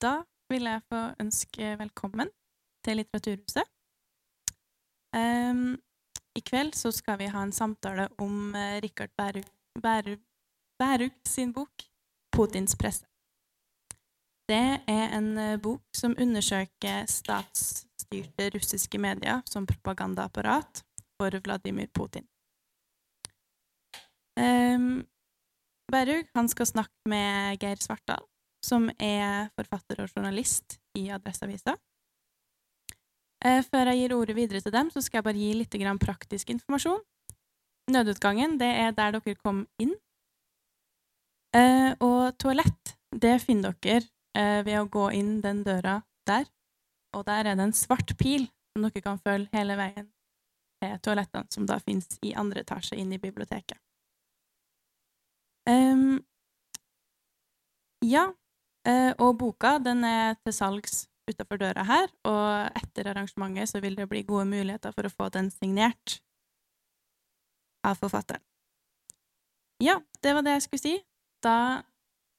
da vil jeg få ønske velkommen til Litteraturhuset. Um, I kveld så skal vi ha en samtale om uh, Rikard Bærug, Bærug, Bærug, sin bok 'Putins presse'. Det er en uh, bok som undersøker statsstyrte russiske medier som propagandaapparat for Vladimir Putin. Um, Bærug han skal snakke med Geir Svartdal, som er forfatter og journalist i Adresseavisa. Eh, før jeg gir ordet videre til dem, så skal jeg bare gi litt praktisk informasjon. Nødutgangen det er der dere kom inn. Eh, og toalett det finner dere eh, ved å gå inn den døra der. Og der er det en svart pil som dere kan følge hele veien til toalettene, som da finnes i andre etasje inne i biblioteket. Um, ja, og boka den er til salgs utafor døra her, og etter arrangementet så vil det bli gode muligheter for å få den signert av forfatteren. Ja, det var det jeg skulle si. Da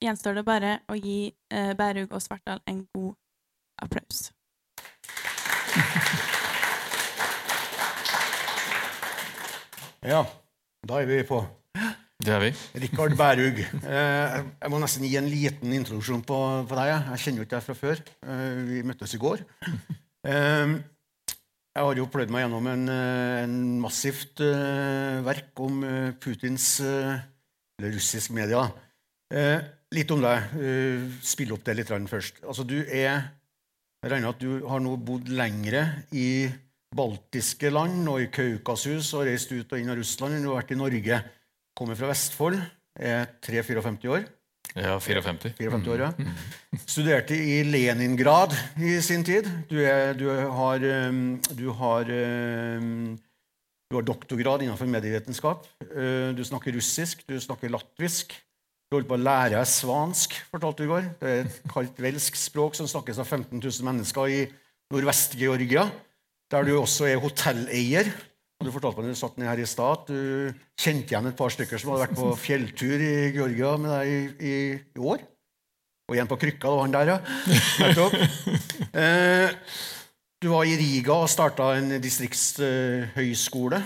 gjenstår det bare å gi eh, Bærug og Svartdal en god applaus. Ja, da er vi på. Det er vi. Rikard Bærug. Eh, jeg må nesten gi en liten introduksjon på, på deg. Jeg kjenner jo ikke deg fra før. Eh, vi møttes i går. Eh, jeg har jo pløyd meg gjennom en, en massivt verk om Putins eller russisk media. litt om deg. spill opp det litt først. Altså, du er Jeg regner at du har nå bodd lengre i baltiske land og i Kaukasus og reist ut og inn av Russland enn du har vært i Norge. Kommer fra Vestfold, er 3-54 år. Ja, 54. 54 år, ja. Studerte i Leningrad i sin tid. Du, er, du har, um, du har, um, du har doktorgrad innenfor medievitenskap. Uh, du snakker russisk, du snakker latvisk. Du holder på å lære deg svansk, fortalte du i går. Det er et kaldt velsk språk som snakkes av 15 000 mennesker i Nordvest-Georgia, der du også er hotelleier. Du fortalte meg du satt ned her i stad du kjente igjen et par stykker som hadde vært på fjelltur i Georgia med deg i, i, i år. Og igjen på krykka. Det var han der, ja. Eh, du var i Riga og starta en distriktshøyskole.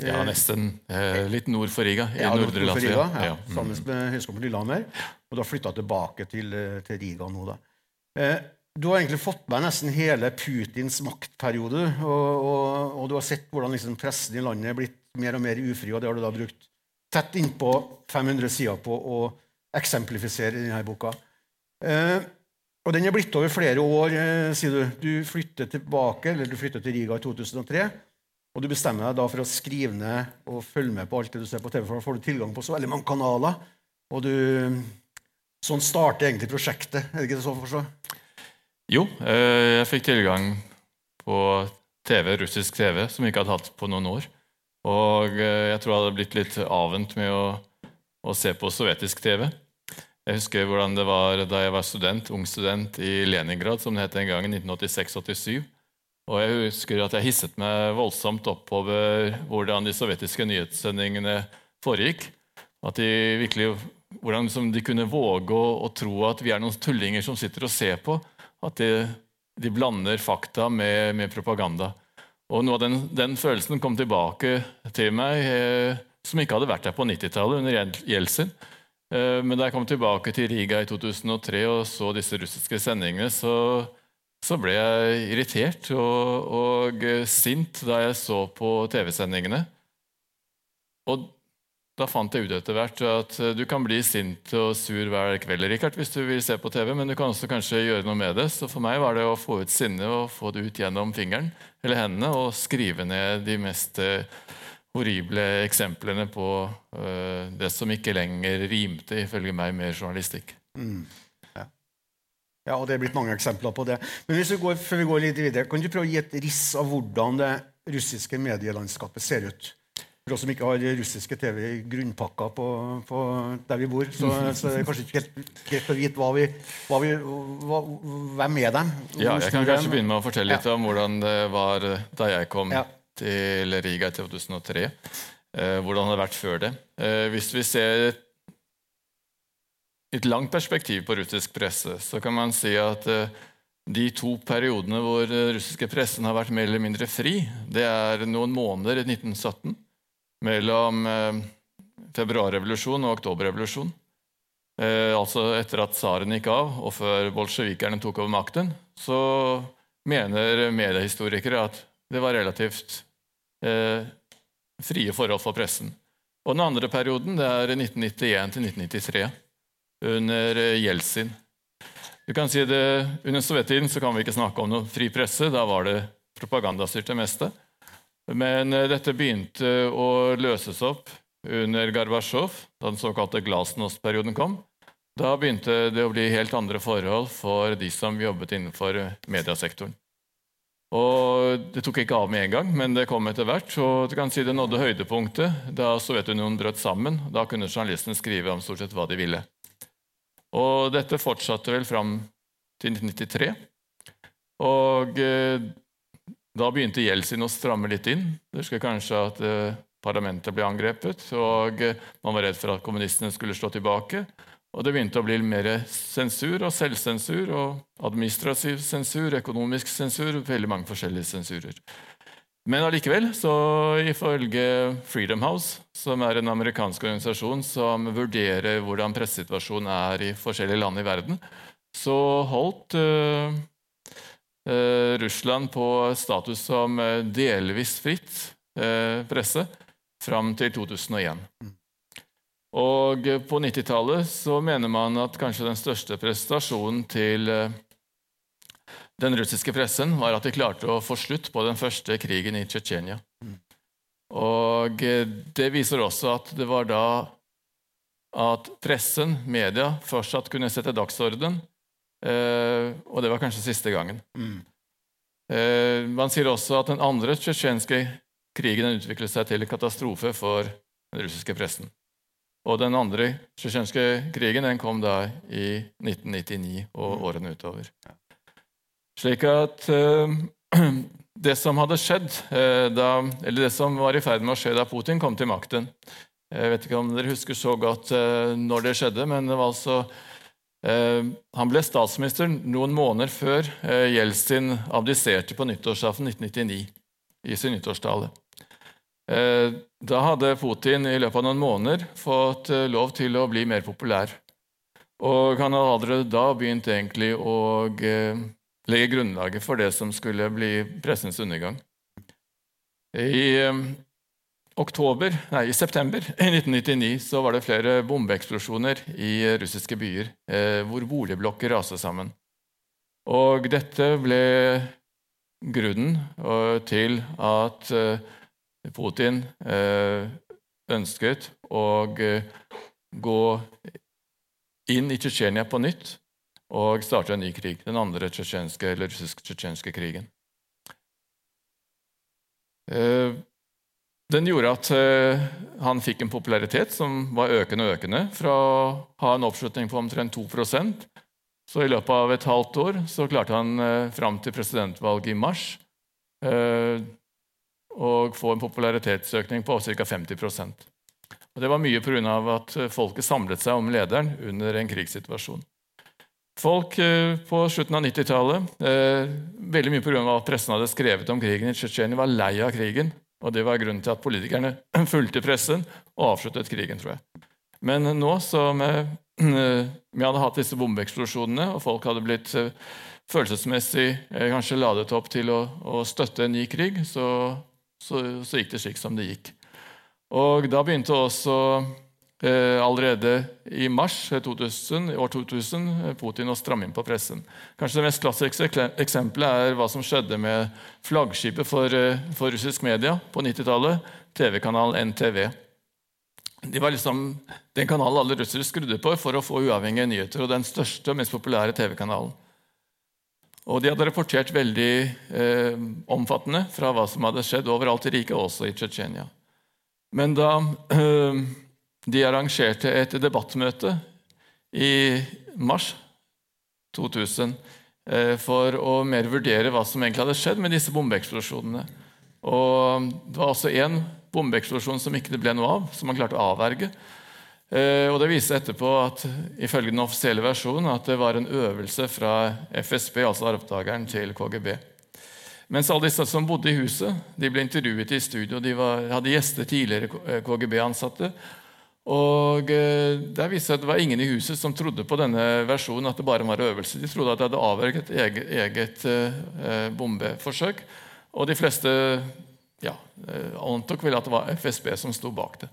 Eh, ja, nesten. Eh, litt nord for Riga. I ja, nordre Latvia. Ja, ja. Sammen med Høgskolen på Lillehammer. Og du har flytta tilbake til, eh, til, Riga nå, da. Eh, du har egentlig fått med nesten hele Putins maktperiode. Og, og, og du har sett hvordan liksom pressen i landet er blitt mer og mer ufri, og det har du da brukt tett innpå 500 sider på å eksemplifisere i denne boka. Eh, og Den er blitt over flere år, eh, sier du. Du flytter tilbake, eller du flytter til Riga i 2003. Og du bestemmer deg da for å skrive ned og følge med på alt det du ser på TV. for Da får du tilgang på så veldig mange kanaler. Og du, Sånn starter egentlig prosjektet. Er det ikke det sånn så? forstå? Jo, eh, jeg fikk tilgang på TV, russisk TV, som vi ikke hadde hatt på noen år. Og eh, jeg tror jeg hadde blitt litt avvent med å, å, se på sovjetisk TV. Jeg husker hvordan det var da jeg var student, ung student i Leningrad, som det het den gangen, 1986-87. Og jeg husker at jeg hisset meg voldsomt oppover hvordan de sovjetiske nyhetssendingene foregikk. At de virkelig, Hvordan de kunne våge å, å tro at vi er noen tullinger som sitter og ser på. At de, de blander fakta med, med, propaganda. Og noe av den, den, følelsen kom tilbake til meg, eh, som ikke hadde vært der på 90-tallet, under Jeltsin. Eh, men da jeg kom tilbake til Riga i 2003 og så disse russiske sendingene, så, så ble jeg irritert og, og, sint da jeg så på TV-sendingene. Og da fant jeg ut etter hvert at eh, du kan bli sint og sur hver kveld Richard, hvis du vil se på TV, men du kan også kanskje gjøre noe med det. Så for meg var det å få ut sinnet og få det ut gjennom fingeren eller hendene og skrive ned de mest eh, horrible eksemplene på uh, det som ikke lenger rimte, ifølge meg, med journalistikk. Mm. Ja. ja. og det er blitt mange eksempler på det. Men hvis vi går, før vi går litt videre, kan du prøve å gi et riss av hvordan det russiske medielandskapet ser ut? For oss som ikke har russiske TV i grunnpakka på, på der vi bor, så, så er det kanskje ikke helt greit å vite hva vi, hva vi, hva, hvem er dem. Ja, jeg kan kanskje begynne med å fortelle litt ja. om hvordan det var da jeg kom ja. til Riga i 2003. Eh, hvordan det hadde vært før det. Eh, hvis vi ser et langt perspektiv på russisk presse så kan man si at eh, de to periodene hvor russiske pressen har vært mer eller mindre fri, det er noen måneder i 1917 mellom februarrevolusjonen og oktoberrevolusjonen. Altså etter at tsaren gikk av, og før bolsjevikerne tok over makten, så mener mediehistorikere at det var relativt eh, frie forhold for pressen. Og den andre perioden det er 1991 til 1993, under eh, Jeltsin. Du kan si det, Under sovjettiden så kan vi ikke snakke om noe fri presse. Da var det propagandastyrt det meste. Men eh, dette begynte å løses opp under Gorbatsjov, da den såkalte glasnost-perioden kom. Da begynte det å bli helt andre forhold for de som jobbet innenfor mediesektoren. Og Det tok ikke av med en gang, men det kom etter hvert. og du kan si Det nådde høydepunktet da Sovjetunionen brøt sammen. Da kunne journalistene skrive om stort sett hva de ville. Og dette fortsatte vel fram til 1993. Og eh, da begynte Jeltsin å stramme litt inn. Du husker kanskje at eh, parlamentet ble angrepet, og eh, man var redd for at kommunistene skulle slå tilbake. Og det begynte å bli mer sensur og selvsensur og administrativ sensur, økonomisk sensur, veldig mange forskjellige sensurer. Men allikevel, så ifølge Freedom House, som er en amerikansk organisasjon som vurderer hvordan pressesituasjonen er i forskjellige land i verden, så holdt uh, Russland på status som uh, delvis fritt presse fram til 2001. Og på 90-tallet så mener man at kanskje den største prestasjonen til den russiske pressen, var at de klarte å få slutt på den første krigen i Tsjetsjenia. Og eh, det viser også at det var da at pressen, media, fortsatt kunne sette dagsorden. Eh, og det var kanskje siste gangen. Mm. Uh, man sier også at den andre tsjetsjenske krigen utviklet seg til katastrofe for den russiske pressen. Og den andre tsjetsjenske krigen den kom da i 1999 og mm. årene utover. Slik at uh, det som hadde skjedd uh, da, eller det som var i ferd med å skje da Putin kom til makten Jeg vet ikke om dere husker så godt uh, når det skjedde, men det var altså Han ble statsminister noen måneder før Jeltsin abdiserte på nyttårsaften 1999 i sin nyttårstale. Da hadde Putin i løpet av noen måneder fått lov til å bli mer populær. Og han hadde allerede da begynt egentlig å legge grunnlaget for det som skulle bli pressens undergang. I, oktober, nei, i september 1999 så var det flere bombeeksplosjoner i russiske byer, eh, hvor boligblokker raste sammen. Og dette ble grunnen uh, til at uh, Putin uh, ønsket å gå inn i Tsjetsjenia på nytt og starte en ny krig, den andre russisk-tsjetsjenske krigen. Eh, den gjorde at eh, han fikk en popularitet som var økende og økende. Fra å ha en oppslutning på omtrent 2% så i løpet av et halvt år så klarte han eh, fram til presidentvalget i mars å få en popularitetsøkning på ca. 50 og Det var mye pga. at folket samlet seg om lederen under en krigssituasjon. Folk eh, på slutten av 90-tallet, eh, veldig mye pga. at pressen hadde skrevet om krigen i Tsjetsjenia, var lei av krigen. Og det var grunnen til at politikerne fulgte pressen og avsluttet krigen, tror jeg. Men nå som eh, vi hadde hatt disse bombeeksplosjonene, og folk hadde blitt følelsesmessig kanskje ladet opp til å, å støtte en ny krig, så, så, så, gikk det slik som det gikk. Og da begynte også Eh, allerede i mars 2000, år 2000 eh, Putin å stramme inn på pressen. Kanskje Det mest klassiske eksempelet er hva som skjedde med flaggskipet for, eh, for russisk media på 90-tallet, TV-kanalen NTV. De var liksom den kanalen alle russere skrudde på for å få uavhengige nyheter. og Den største og mest populære TV-kanalen. Og De hadde rapportert veldig eh, omfattende fra hva som hadde skjedd overalt i riket, også i Tsjetsjenia. Men da eh, de arrangerte et debattmøte i mars 2000 eh, for å mer vurdere hva som egentlig hadde skjedd med disse bombeeksplosjonene. Og Det var også én bombeeksplosjon som ikke det ble noe av, som man klarte å avverge. Eh, og Det viser etterpå at ifølge den offisielle versjonen at det var en øvelse fra FSB, altså arvtakeren, til KGB. Mens alle disse som bodde i huset, de ble intervjuet i studio. De var, hadde gjester tidligere KGB-ansatte. Og eh, Der viste seg at det var ingen i huset som trodde på denne versjonen, at det bare var øvelse. De trodde at de hadde avverget et eget, eget eh, bombeforsøk. Og de fleste ja, eh, antok vel at det var FSB som sto bak det.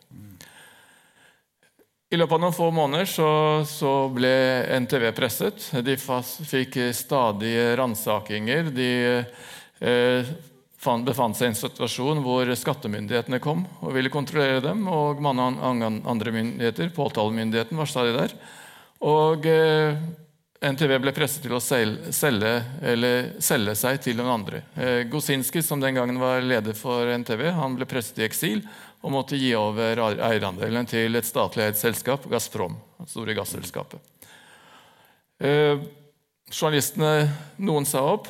I løpet av noen få måneder så, så ble NTV presset. De fikk stadige ransakinger. De eh, befant seg i en situasjon hvor skattemyndighetene kom og ville kontrollere dem. Og mange andre myndigheter, påtalemyndigheten, var stadig der. Og eh, NTV ble presset til å selge, selge seg til noen andre. Eh, Gosinski, som den gangen var leder for NTV, han ble presset i eksil og måtte gi over eierandelen til et statlig eid selskap, Gazprom. Det store gasselskapet. Eh, journalistene, noen sa opp,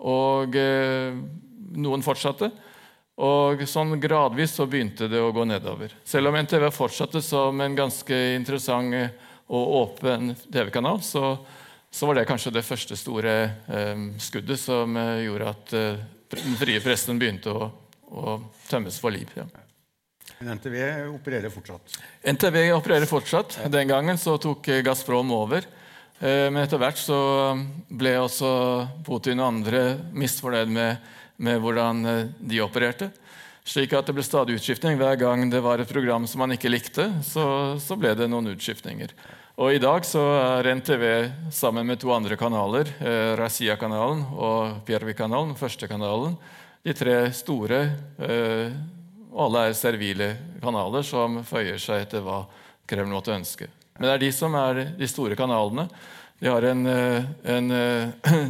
og eh, noen fortsatte. Og sånn gradvis så begynte det å gå nedover. Selv om NTV fortsatte som en ganske interessant og åpen TV-kanal, så, så, var det kanskje det første store eh, skuddet som eh, gjorde at eh, den frie pressen begynte å, å tømmes for liv. Ja. Men NTV opererer fortsatt? NTV opererer fortsatt. Den gangen så tok Gazprom over. Eh, men etter hvert så ble også Putin og andre misfornøyd med, med hvordan eh, de opererte. Slik at det ble stadig utskiftning. Hver gang det var et program som man ikke likte, så, så ble det noen utskiftninger. Og I dag så er NTV sammen med to andre kanaler, eh, Razia-kanalen og Piervi-kanalen, første kanalen, de tre store eh, alle er servile kanaler som føyer seg etter hva Kreml måtte ønske. Men det er de som er de store kanalene. De har en, en, en, eh,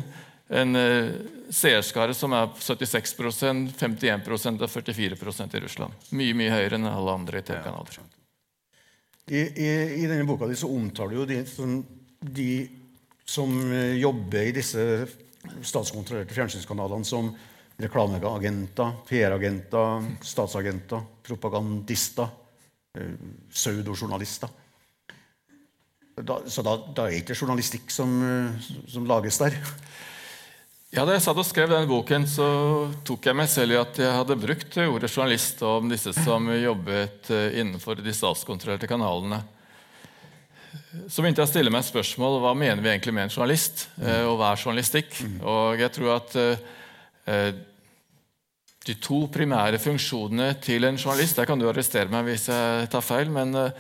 en eh, seerskare som er 76% 51 og 44% i Russland. Mye mye høyere enn alle andre TV-kanaler. I, i, I, denne boka di så omtaler du de, som, de som jobber i disse statskontrollerte fjernsynskanalene, som reklameagenter, PR-agenter, statsagenter, propagandister, eh, pseudojournalister. Da, så da, da, er det ikke journalistikk som, eh, som, lages der? Ja, Da jeg satt og skrev denne boken, så tok jeg meg selv i at jeg hadde brukt ordet journalist om disse som jobbet eh, innenfor de statskontrollerte kanalene. Så begynte jeg å stille meg spørsmål hva mener vi egentlig med en journalist, og hva er journalistikk? Og jeg tror at de to primære funksjonene til en journalist Der kan du arrestere meg hvis jeg tar feil, men eh,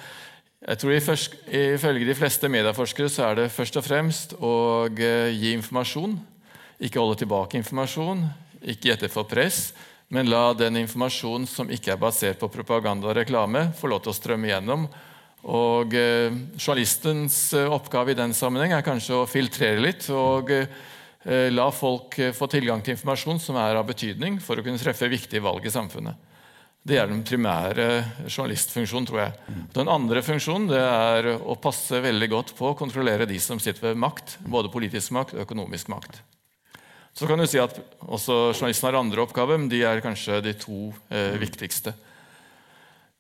jeg tror ifølge de fleste medieforskere så er det først og fremst å eh, gi informasjon. Ikke holde tilbake informasjon, ikke gjette for press, men la den informasjonen som ikke er basert på propaganda og reklame, få lov til å strømme gjennom. Og eh, Journalistens oppgave i den sammenheng er kanskje å filtrere litt. og Eh, la folk eh, få tilgang til informasjon som er av betydning for å kunne treffe viktige valg i samfunnet. Det er den primære journalistfunksjonen, tror jeg. Den andre funksjonen er å passe veldig godt på å kontrollere de som sitter ved makt. Både politisk makt og økonomisk makt. Så kan du si at også journalisten har andre oppgaver, men de er kanskje de to eh, viktigste.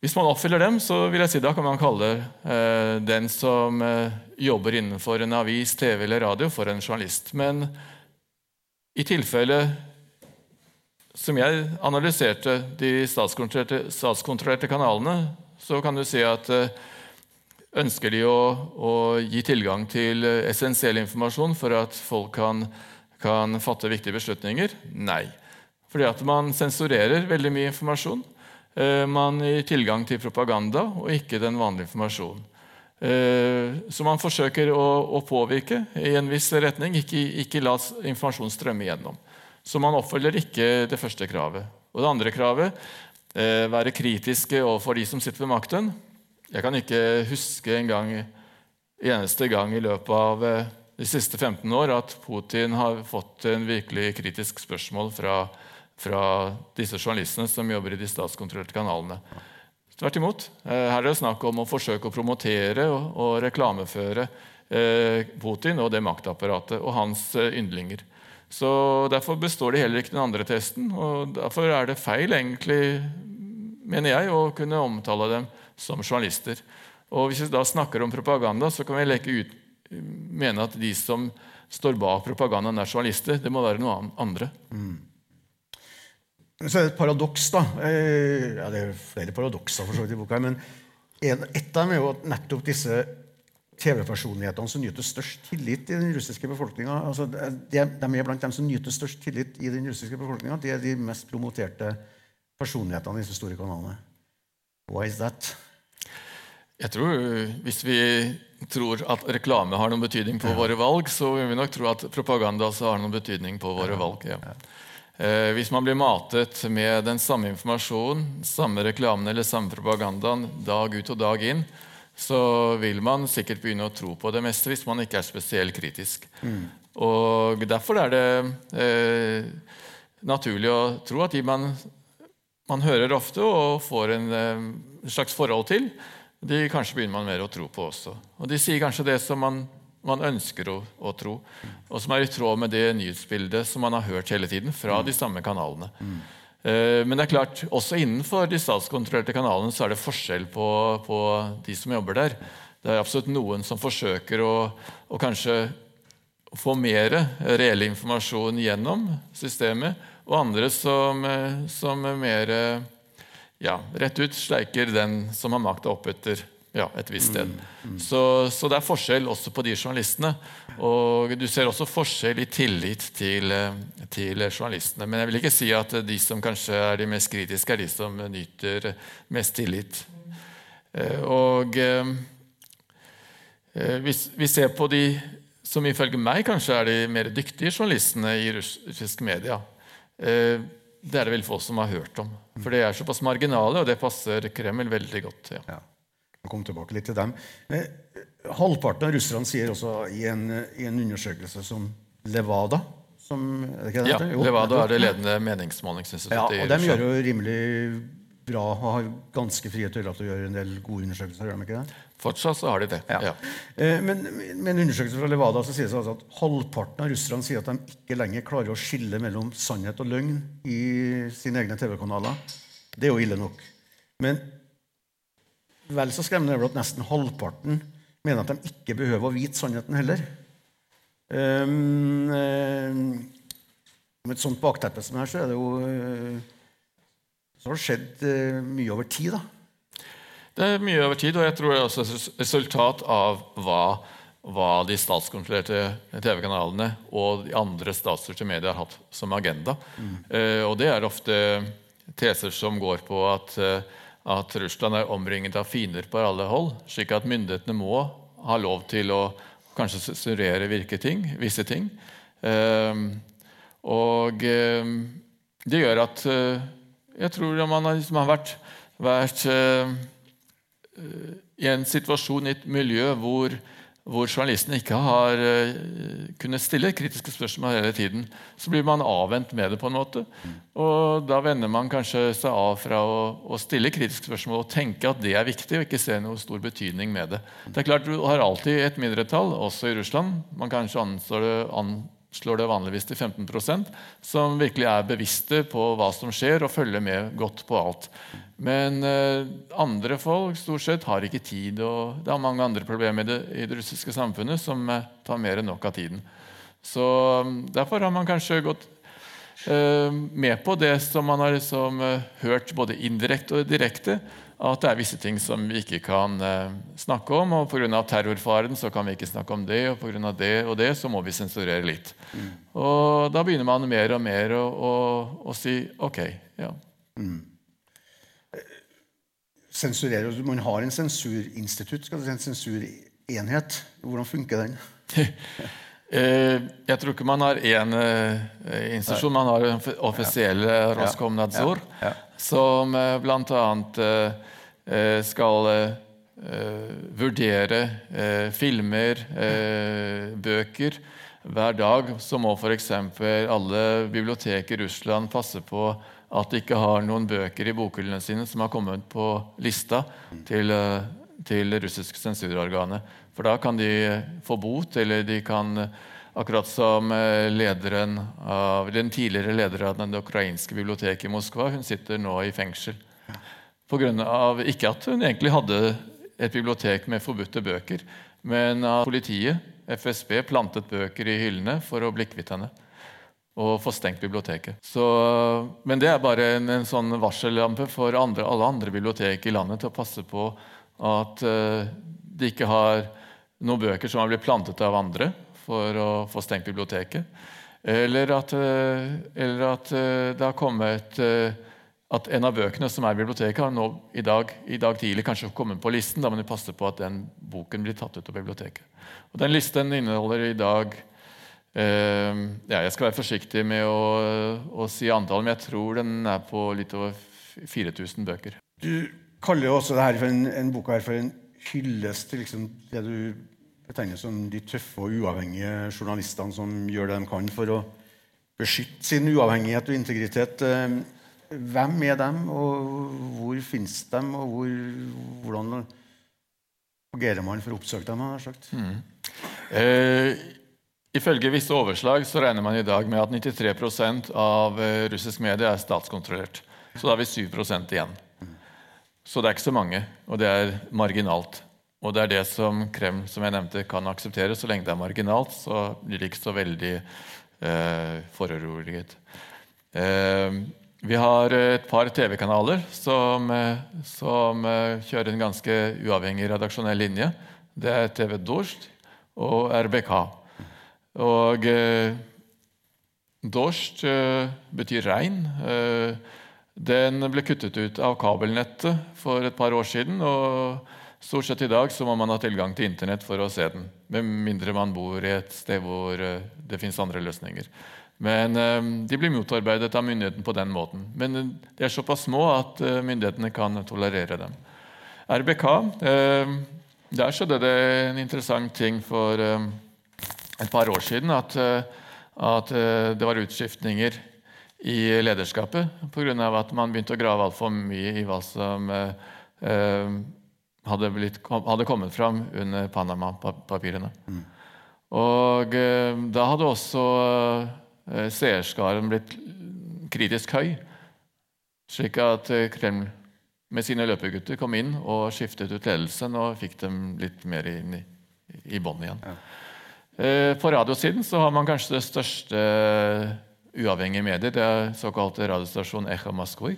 Hvis man oppfyller dem, så vil jeg si da kan man kalle eh, den som eh, jobber innenfor en avis, TV eller radio, for en journalist. Men i tilfelle som jeg analyserte de statskontrollerte, statskontrollerte kanalene, så kan du si at eh, ønsker de å, å, gi tilgang til eh, essensiell informasjon for at folk kan, kan fatte viktige beslutninger? Nei. Fordi at man sensurerer veldig mye informasjon. Eh, man gir tilgang til propaganda og ikke den vanlige informasjonen. Eh, så man forsøker å, å, påvirke i en viss retning, ikke, ikke la informasjon strømme igjennom. Så man oppfølger ikke det første kravet. Og det andre kravet eh, være kritiske overfor de som sitter ved makten. Jeg kan ikke huske en gang, eneste gang i løpet av de siste 15 år at Putin har fått en virkelig kritisk spørsmål fra fra disse journalistene som jobber i de statskontrollerte kanalene. Tvert imot. Eh, her er det snakk om å forsøke å promotere og, og reklameføre eh, Putin og det maktapparatet og hans eh, yndlinger. Så Derfor består de heller ikke den andre testen. og Derfor er det feil, egentlig, mener jeg, å kunne omtale dem som journalister. Og Hvis vi da snakker om propaganda, så kan vi leke ut, mene at de som står bak propagandaen, er journalister. Det må være noe andre. Mm. Så er det et paradoks, da. Eh, ja, det er flere paradokser for så vidt i boka. men et av dem er jo at nettopp disse TV-personlighetene som nyter størst tillit i den russiske befolkninga altså de, er blant dem som nyter størst tillit i den russiske befolkninga. De er de mest promoterte personlighetene i disse store kanalene. Why is that? Jeg tror Hvis vi tror at reklame har noen betydning på ja. våre valg, så vil vi nok tro at propaganda også har noen betydning på våre ja. valg. Ja. Eh, hvis man blir matet med den samme informasjonen, samme reklamen eller samme propagandaen dag ut og dag inn, så vil man sikkert begynne å tro på det meste hvis man ikke er spesielt kritisk. Mm. Og Derfor er det eh, naturlig å tro at de man, man hører ofte og får en eh, slags forhold til, de kanskje begynner man mer å tro på også. Og de sier kanskje det som man, man ønsker å, å, tro, og som er i tråd med det nyhetsbildet som man har hørt hele tiden fra de samme kanalene. Mm. Eh, men det er klart, også innenfor de statskontrollerte kanalene så er det forskjell på, på, de som jobber der. Det er absolutt noen som forsøker å, å kanskje få mer reell informasjon gjennom systemet, og andre som, eh, som mer ja, rett ut sleiker den som har makta opp etter ja, et visst sted. Mm, mm. Så, så, det er forskjell også på de journalistene. Og du ser også forskjell i tillit til, eh, til, journalistene. Men jeg vil ikke si at de som kanskje er de mest kritiske, er de som nyter mest tillit. Eh, og eh, hvis vi ser på de som ifølge meg kanskje er de mer dyktige journalistene i russisk media, det er det vel få som har hørt om. For det er såpass marginale, og det passer Kreml veldig godt. ja. ja komme tilbake litt til dem. Eh, halvparten av russerne sier også i en, i en undersøkelse som Levada som, er det Ja, jo, Levada er det ledende meningsmålingsinstituttet ja, og i De gjør jo rimelig bra og har ganske frie tøyler til å gjøre en del gode undersøkelser. gjør de ikke det? Fortsatt så har de det. Ja. ja. Eh, men med en undersøkelse fra Levada så sies det altså at halvparten av russerne sier at de ikke lenger klarer å skille mellom sannhet og løgn i sine egne TV-kanaler. Det er jo ille nok. Men Vel så skremmende er det at nesten halvparten mener at de ikke behøver å vite sannheten heller. Um, um, med et sånt bakteppe som her, så er det jo uh, Så har det skjedd uh, mye over tid, da. Det er mye over tid, og jeg tror det er også et resultat av hva, hva de statskontrollerte TV-kanalene og de andre statsstyrte medier har hatt som agenda. Mm. og det er ofte teser som går på at at Russland er omringet av fiender på alle hold, slik at myndighetene må ha lov til å kanskje sensurere ting, visse ting. Eh, og eh, det gjør at eh, jeg tror man liksom har vært, vært uh, i en situasjon, i et miljø, hvor hvor journalisten ikke har uh, kunnet stille kritiske spørsmål hele tiden, så blir man avvent med det. på en måte. Og Da vender man kanskje seg av fra å, å, stille kritiske spørsmål og tenke at det er viktig, og ikke se noe stor betydning med det. Det er klart Du har alltid et mindretall, også i Russland. Man kanskje anser det, anslår det vanligvis til 15% som virkelig er bevisste på hva som skjer, og følger med godt på alt. Men eh, andre folk stort sett har ikke tid, og det er mange andre problemer i det, i det russiske samfunnet som eh, tar mer enn nok av tiden. Så mm, Derfor har man kanskje gått med på det som man har liksom, eh, hørt både indirekte og direkte, at det er visse ting som vi ikke kan eh, snakke om. og Pga. terrorfaren så kan vi ikke snakke om det, og pga. det og det så må vi sensurere litt. Mm. Og Da begynner man mer og mer å, å, å si OK. ja. Mm Sensurere, Man har en sensurinstitutt, skal du si, en sensurenhet. Hvordan funker den? Eh, jeg tror ikke man har én eh, institusjon. Man har en offisiell eh, Roskomnadzor, som bl.a. skal vurdere filmer, bøker. Hver dag så må f.eks. alle bibliotek i Russland passe på at de ikke har noen bøker i bokhyllene sine som har kommet på lista til, til russiske sensurorganet. For da kan de få bot, eller de kan Akkurat som eh, lederen av, den tidligere lederen av det ukrainske biblioteket i Moskva. Hun sitter nå i fengsel. På grunn av, ikke at hun egentlig hadde et bibliotek med forbudte bøker, men at politiet, FSB, plantet bøker i hyllene for å bli kvitt henne og få stengt biblioteket. Så, men det er bare en, en sånn varsellampe for andre, alle andre bibliotek i landet til å passe på at uh, de ikke har noen bøker som har blitt plantet av andre for å få stengt biblioteket. Eller at, uh, eller at uh, det har kommet at en av bøkene som er i biblioteket, har nå i dag, i dag tidlig kanskje kommet på listen. Da må du passe på at den boken blir tatt ut av biblioteket. Og Den listen inneholder i dag eh, ja, Jeg skal være forsiktig med å, å si antallet, men jeg tror den er på litt over 4000 bøker. Du kaller jo også dette for en, en boka her for en hyllest til liksom det du betegner som de tøffe og uavhengige journalistene som gjør det de kan for å beskytte sin uavhengighet og integritet. Eh, hvem er dem, og hvor finnes de, og hvor, hvordan agerer man for å oppsøke dem? Mm. Eh, ifølge visse overslag så regner man i dag med at 93 av eh, russisk medie er statskontrollert. Så da har vi 7% igjen. Så det er ikke så mange, og det er marginalt. Og det er det som Kreml som jeg nevnte, kan akseptere. Så lenge det er marginalt, så blir det ikke så veldig eh, foruroliget. Eh, vi har et par TV-kanaler som, eh, som, eh, kjører en ganske uavhengig redaksjonell linje. Det er TV Dorst og RBK. Og eh, Dorst eh, betyr regn. Eh, den ble kuttet ut av kabelnettet for et par år siden. og Stort sett i dag så må man ha tilgang til Internett for å se den. Med mindre man bor i et sted hvor eh, det fins andre løsninger. Men eh, de blir motarbeidet av myndighetene på den måten. Men eh, de er såpass små at myndighetene kan tolerere dem. RBK Der skjedde det en interessant ting for et par år siden. At, at det var utskiftninger i lederskapet pga. at man begynte å grave altfor mye i hva som hadde, blitt, hadde kommet fram under Panama-papirene. Mm. Og da hadde også Eh, seerskaren blitt kritisk høy, slik at eh, Kreml med sine løpegutter kom inn og skiftet ut ledelsen og fikk dem litt mer inn i, i bånn igjen. Ja. Eh, på radiosiden så har man kanskje det største uavhengige mediet. Det er såkalte radiostasjon Echa Moskva,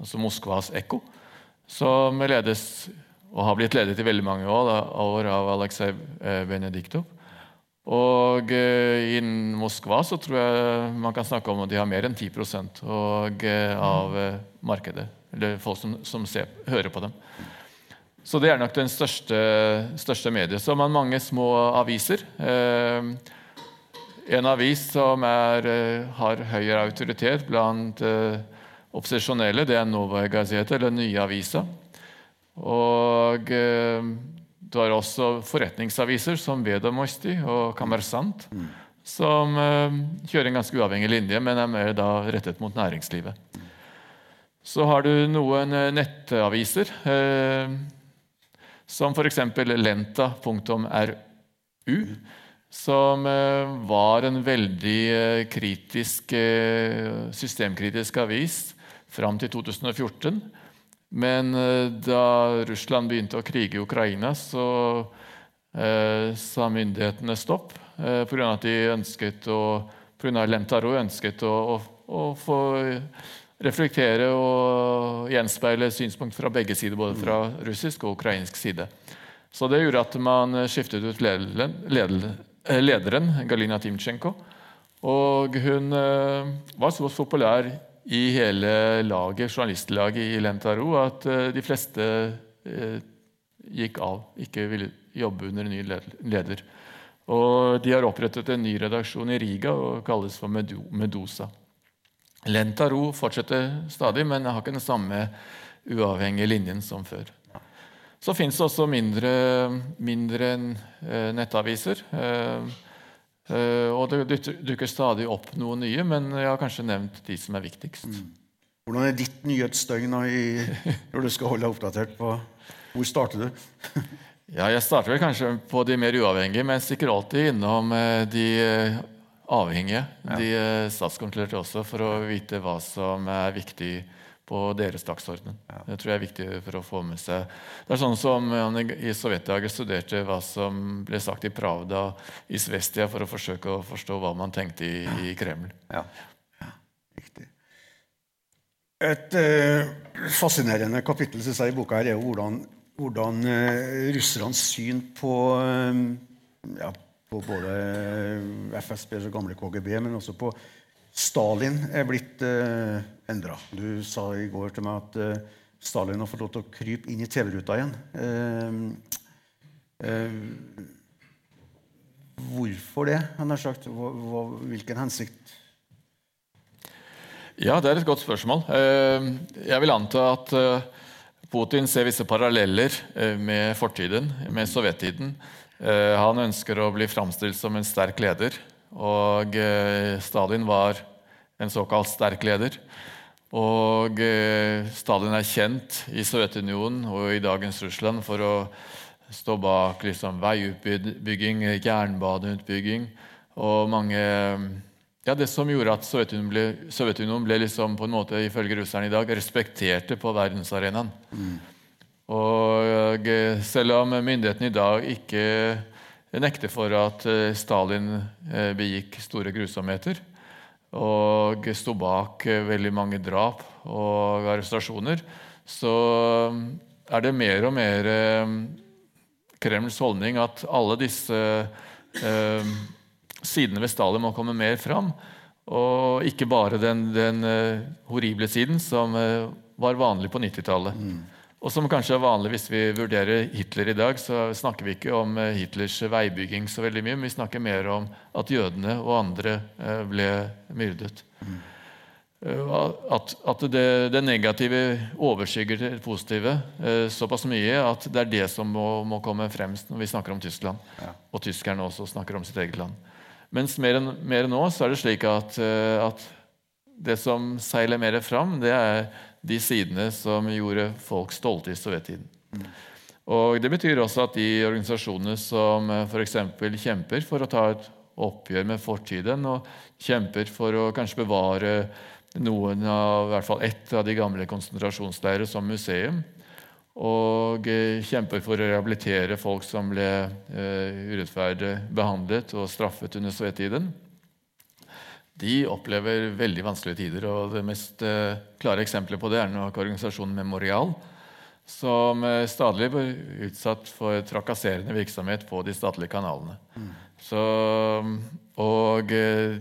altså Moskvas ekko, som ledes og har blitt ledet i veldig mange år, av Aleksej Benediktov. Og eh, I Moskva så tror jeg man kan snakke om at de har mer enn 10 og, eh, av eh, markedet. Eller folk som, som ser, hører på dem. Så det er nok den største, største mediet. Så har man mange små aviser. Eh, en avis som er, eh, har høyere autoritet blant eh, opposisjonelle, det er Novaja Gazeta, eller Nye Avisa. Og du har også forretningsaviser som Vedamosti og Kamersant, mm. som uh, kjører en ganske uavhengig linje, men er mer da rettet mot næringslivet. Så har du noen uh, nettaviser, uh, som f.eks. lenta.ru, som var en veldig kritisk, systemkritisk avis fram til 2014 men eh, da Russland begynte å krige i Ukraina, så eh, sa myndighetene stopp eh, pga. at de ønsket å pga. Lentaro ønsket å, å, å, få reflektere og gjenspeile synspunkt fra begge sider, både fra russisk og ukrainsk side. Så det gjorde at man skiftet ut lederen, lederen Galina Timtsjenko. Og hun eh, var så populær i hele laget, journalistlaget i Lentaro at eh, de fleste eh, gikk av, ikke ville jobbe under en ny leder. Og De har opprettet en ny redaksjon i Riga og kalles for Medusa. Lentaro fortsetter stadig, men har ikke den samme uavhengige linjen som før. Så fins det også mindre, mindre eh, nettaviser. Og det dukker stadig opp noen nye, men jeg har kanskje nevnt de som er viktigst. Mm. Hvordan er ditt nyhetsdøgn når du skal holde deg oppdatert på Hvor starter du? ja, Jeg starter vel kanskje på de mer uavhengige, men stikker alltid innom uh, de uh, avhengige. Ja. De statskontrollerte også, for å vite hva som er viktig på deres dagsorden. Det tror jeg er viktig for å få med seg. Det er sånn som han i Sovjetdager studerte hva som ble sagt i Pravda i Svestia for å forsøke å forstå hva man tenkte i, i Kreml. Ja. ja. Riktig. Et eh, fascinerende kapittel synes jeg, i boka her er jo hvordan, hvordan eh, russernes syn på, eh, ja, på både FSB og gamle KGB, men også på Stalin er blitt eh, endra. Du sa i går til meg at eh, Stalin har fått lov til å krype inn i TV-ruta igjen. Eh, eh, hvorfor det? Han har sagt. Hva, hva, hvilken hensikt? Ja, det er et godt spørsmål. Eh, jeg vil anta at eh, Putin ser visse paralleller med fortiden, med sovjettiden. Han ønsker å bli framstilt som en sterk leder. Og eh, Stalin var en såkalt sterk leder. Og eh, Stalin er kjent i Sovjetunionen og i dagens Russland for å stå bak liksom, veiutbygging, jernbaneutbygging og mange ja, Det som gjorde at Sovjetunionen ble, Sovjetunionen ble liksom, på en måte, ifølge russerne i dag, respekterte på verdensarenaen. Mm. Og eh, selv om myndighetene i dag ikke nekter for at eh, Stalin eh, begikk store grusomheter og sto bak eh, veldig mange drap og arrestasjoner, så er det mer og mer Kremls holdning at alle disse sidene ved Stalin må komme mer fram. Og ikke bare den, den horrible siden, som var vanlig på 90-tallet. Mm. Og som kanskje er vanlig hvis vi vurderer Hitler i dag, så snakker vi ikke om eh, Hitlers veibygging så veldig mye, men vi snakker mer om at jødene og andre eh, ble myrdet. Mm. At, at det, det, negative overskygger det positive eh, såpass mye at det er det som må, må komme fremst når vi snakker om Tyskland. Ja. Og tyskerne også snakker om sitt eget land. Mens mer enn, mer enn nå så er det slik at, at det som seiler mer fram, det er de sidene som gjorde folk stolte i sovjettiden. Og Det betyr også at de organisasjonene som eh, f.eks. kjemper for å ta et oppgjør med fortiden, og kjemper for å kanskje bevare noen av, i hvert fall ett av de gamle konsentrasjonsleirer som museum, og eh, kjemper for å rehabilitere folk som ble uh, urettferdig behandlet og straffet under sovjettiden, de opplever veldig vanskelige tider. og Det mest uh, klare eksempelet på det er nok organisasjonen Memorial, som uh, stadig blir utsatt for trakasserende virksomhet på de statlige kanalene. Mm. Så, og uh,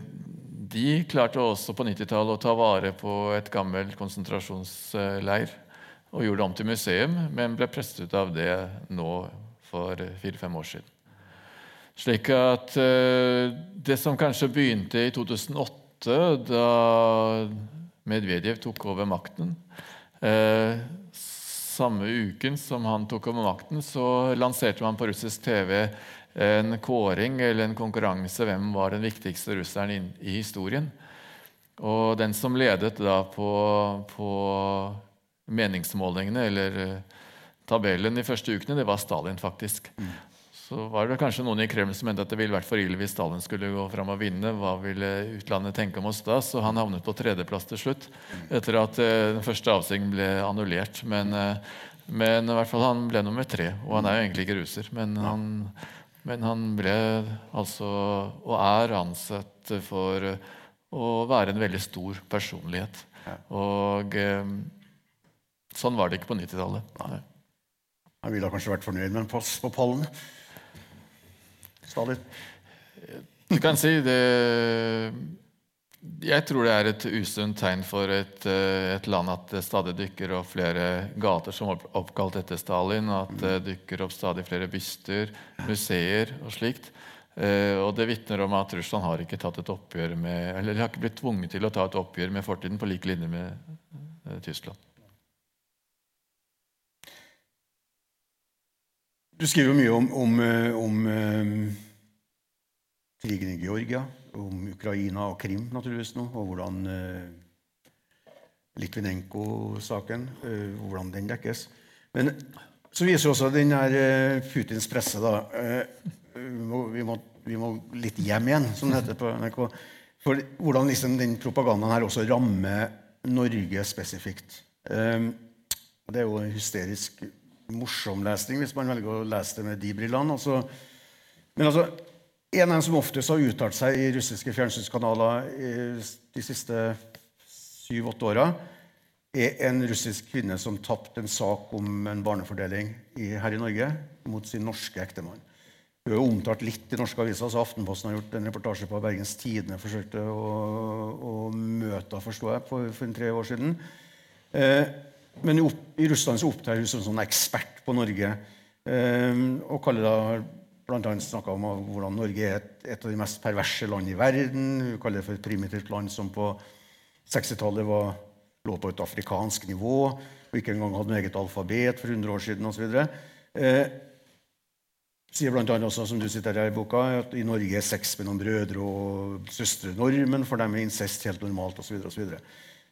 de klarte også på 90-tallet å ta vare på et gammelt konsentrasjonsleir og gjorde det om til museum, men ble presset ut av det nå for fire-fem år siden. Slik at eh, det som kanskje begynte i 2008, da Medvedev tok over makten eh, Samme uken som han tok over makten, så lanserte man på russisk TV en kåring eller en konkurranse hvem var den viktigste russeren i historien. Og den som ledet da på, på meningsmålingene, eller eh, tabellen de første ukene, det var Stalin, faktisk. Mm så var det kanskje noen i Kreml som mente at det ville vært for ille hvis Stalin skulle gå fram og vinne. Hva ville utlandet tenke om oss da? Så han havnet på tredjeplass til slutt, etter at eh, den første avsendingen ble annullert. Men, eh, men, i hvert fall han ble nummer tre. Og han er jo egentlig ikke ruser. Men han, men han ble altså, og er ansett for å være en veldig stor personlighet. Og eh, sånn var det ikke på 90-tallet. Han ville kanskje vært fornøyd med en pass på pallen. Stalin? Du kan si det Jeg tror det er et usunt tegn for et, eh, et, land at det stadig dukker opp flere gater som er oppkalt etter Stalin, at det dukker opp stadig flere byster, museer og slikt. Eh, og Det vitner om at Russland har ikke tatt et oppgjør med, eller har ikke blitt tvunget til å ta et oppgjør med fortiden på lik linje med eh, Tyskland. Du skriver mye om, om, eh, om um, krigen i Georgia, om Ukraina og Krim, naturligvis nå, og hvordan uh, Litvinenko-saken hvordan den dekkes. Men så viser også den uh, Putins presse da, vi må, vi, må, vi, må, litt hjem igjen, som det heter på NRK. For hvordan liksom den propagandaen her også rammer Norge spesifikt. Det er jo hysterisk morsom lesning hvis man velger å lese det med de brillene. Altså, men altså, en av dem som oftest har uttalt seg i russiske fjernsynskanaler de siste syv-åtte åra, er en russisk kvinne som tapte en sak om en barnefordeling her i Norge mot sin norske ektemann. Hun er omtalt litt i norske aviser. så Aftenposten har gjort en reportasje på Bergens Tidende forsøkte å, å møte henne, forstår jeg, for, for tre år siden. Eh, men i, i, Russland så opptrer hun som sånn ekspert på Norge. Eh, og kaller da bl.a. snakka om hvordan Norge er et, et, av de mest perverse land i verden. Hun kaller det for et primitivt land som på 60-tallet lå på et afrikansk nivå og ikke engang hadde noe eget alfabet for 100 år siden osv. Eh, sier annet også, som du siterer i boka, at i Norge er sex mellom brødre og søstre normen. For dem er incest helt normalt osv.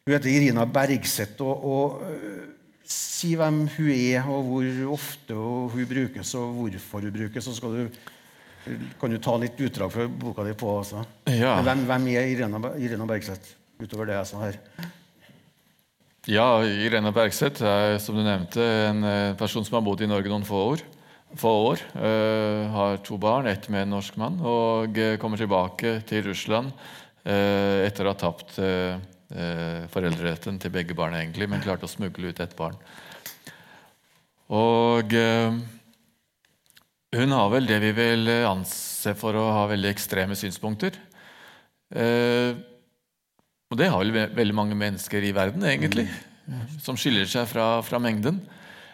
Hun heter Irina Bergseth. og, og uh, Si hvem hun er, og hvor ofte hun brukes, og hvorfor hun brukes. Så du, kan du ta litt utdrag fra boka di på. Altså. Ja. Hvem, hvem, er Irina, Irina Bergseth, utover det jeg sa her? Ja, Irena Bergseth er som du nevnte, en eh, person som har bodd i Norge noen få år få år. Uh, har to barn, ett med en norsk mann, og uh, kommer tilbake til Russland uh, etter å ha tapt foreldreretten til begge barna, egentlig, men klarte å smugle ut et barn. Og hun har vel det vi vil anse for å ha veldig ekstreme synspunkter. og det har vel veldig mange mennesker i verden, egentlig, som skiller seg fra, fra mengden.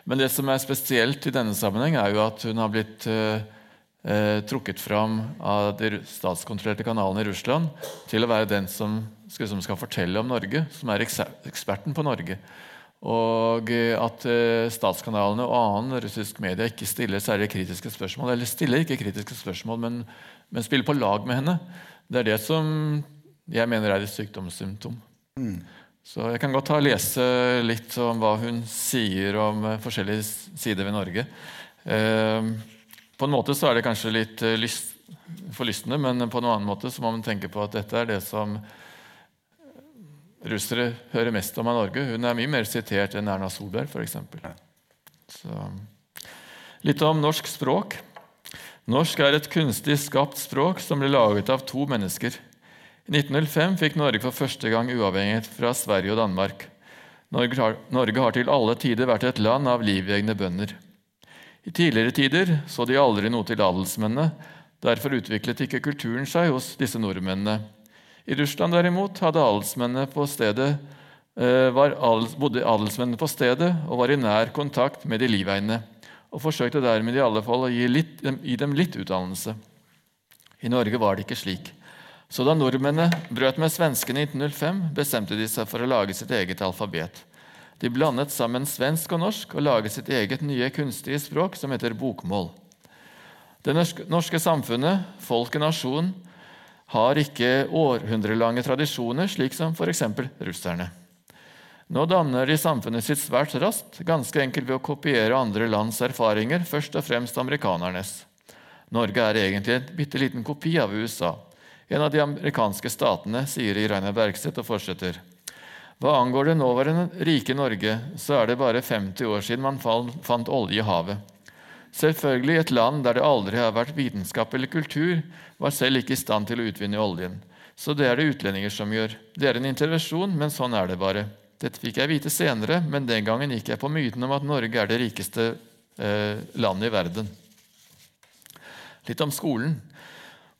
Men det som er spesielt i denne sammenheng, er jo at hun har blitt eh, eh, trukket fram av de statskontrollerte kanalene i Russland til å være den som skal, som skal fortelle om Norge, som er eksperten på Norge. Og eh, at eh, statskanalene og annen russisk media ikke stiller særlig kritiske spørsmål. Eller stiller ikke kritiske spørsmål, men, men spiller på lag med henne. Det er det som jeg mener er et sykdomssymptom. Mm. Så jeg kan godt ta og lese litt om hva hun sier om eh, forskjellige sider ved Norge. Eh, på en måte så er det kanskje litt eh, lyst, forlystende, men på en annen måte så må man tenke på at dette er det som russere hører mest om av Norge. Hun er mye mer sitert enn Erna Solberg, f.eks. Litt om norsk språk. Norsk er et kunstig skapt språk som ble laget av to mennesker. I 1905 fikk Norge for første gang uavhengighet fra Sverige og Danmark. Norge har, Norge har til alle tider vært et land av livegne bønder. I tidligere tider så de aldri noe til adelsmennene. Derfor utviklet ikke kulturen seg hos disse nordmennene. I Russland derimot stedet, eh, adels, bodde adelsmennene på stedet og var i nær kontakt med de livegne, og forsøkte dermed i alle fall å gi, litt, gi dem litt utdannelse. I Norge var det ikke slik. Så da nordmennene brøt med svenskene i 1905, bestemte de seg for å lage sitt eget alfabet. De blandet sammen svensk og norsk og laget sitt eget nye kunstige språk som heter bokmål. Det norske samfunnet, folk og nasjon, har ikke århundrelange tradisjoner, slik som f.eks. russerne. Nå danner de samfunnet sitt svært raskt, ganske enkelt ved å kopiere andre lands erfaringer, først og fremst amerikanernes. Norge er egentlig en bitte liten kopi av USA. En av de amerikanske statene, sier Iraina Bergseth og fortsetter. Hva angår det nåværende rike Norge, så er det bare 50 år siden man fant olje i havet. Selvfølgelig et land der det aldri har vært vitenskap eller kultur, var selv ikke i stand til å utvinne oljen. Så det er det utlendinger som gjør. Det er en intervensjon, men sånn er det bare. Dette fikk jeg vite senere, men den gangen gikk jeg på myten om at Norge er det rikeste eh, landet i verden. Litt om skolen.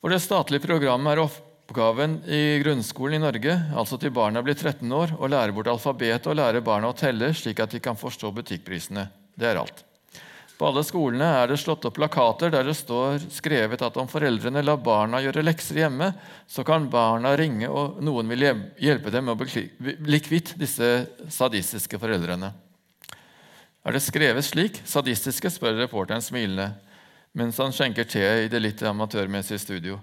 For det statlige programmet er oppgaven i grunnskolen i Norge, altså til barna blir 13 år, å lære bort alfabetet og lære barna å telle, slik at de kan forstå butikkprisene. Det er alt. På alle skolene er det slått opp plakater der det står skrevet at om foreldrene lar barna gjøre lekser hjemme, så kan barna ringe, og noen vil hjelpe dem med å bli kvitt disse sadistiske foreldrene. Er det skrevet slik? Sadistiske, spør reporteren smilende mens han skjenker te i det litt amatørmessige studio.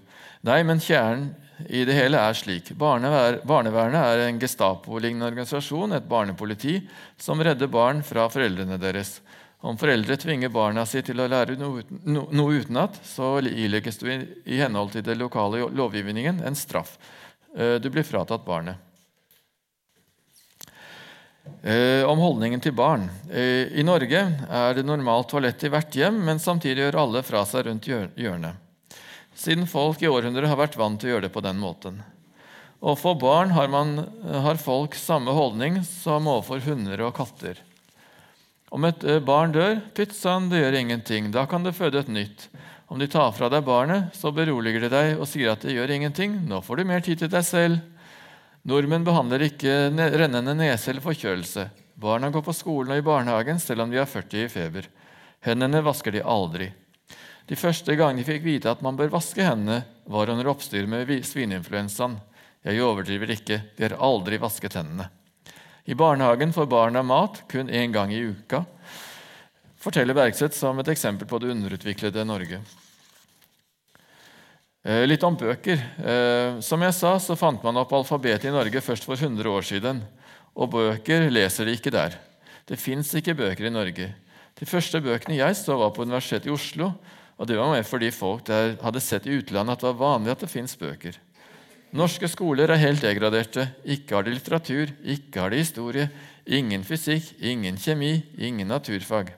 Nei, men kjernen i det hele er slik. Barnevernet er en Gestapo-lignende organisasjon, et barnepoliti, som redder barn fra foreldrene deres. Om foreldre tvinger barna si til å lære noe, no, utenat, så ilegges du i, i henhold til den lokale lovgivningen en straff. Eh, du blir fratatt barnet. Eh, om holdningen til barn. Eh, I Norge er det normalt toalett i hvert hjem, men samtidig gjør alle fra seg rundt hjørnet. Siden folk i århundrer har vært vant til å gjøre det på den måten. Overfor barn har, man, har folk samme holdning som overfor hunder og katter. Om et eh, barn dør, pytt det gjør ingenting. Da kan det føde et nytt. Om de tar fra deg barnet, så beroliger de deg og sier at det gjør ingenting. Nå får du mer tid til deg selv. Nordmenn behandler ikke rennende nese eller forkjølelse. Barna går på skolen og i barnehagen selv om de har 40 i feber. Hendene vasker de aldri. De første gangene de fikk vite at man bør vaske hendene, var under oppstyr med vi- svineinfluensaen. Jeg overdriver ikke, de har aldri vasket hendene. I barnehagen får barna mat kun én gang i uka, forteller Bergseth som et eksempel på det underutviklede Norge. Eh, Litt om bøker. Eh, Som jeg sa, så fant man opp alfabetet i Norge først for 100 år siden. Og bøker leser de ikke der. Det fins ikke bøker i Norge. De første bøkene jeg så, var på Universitetet i Oslo. Og det var mer fordi folk der hadde sett i utlandet at det var vanlig at det fins bøker. Norske skoler er helt degraderte. Ikke har de litteratur, ikke har de historie. Ingen fysikk, ingen kjemi, ingen naturfag.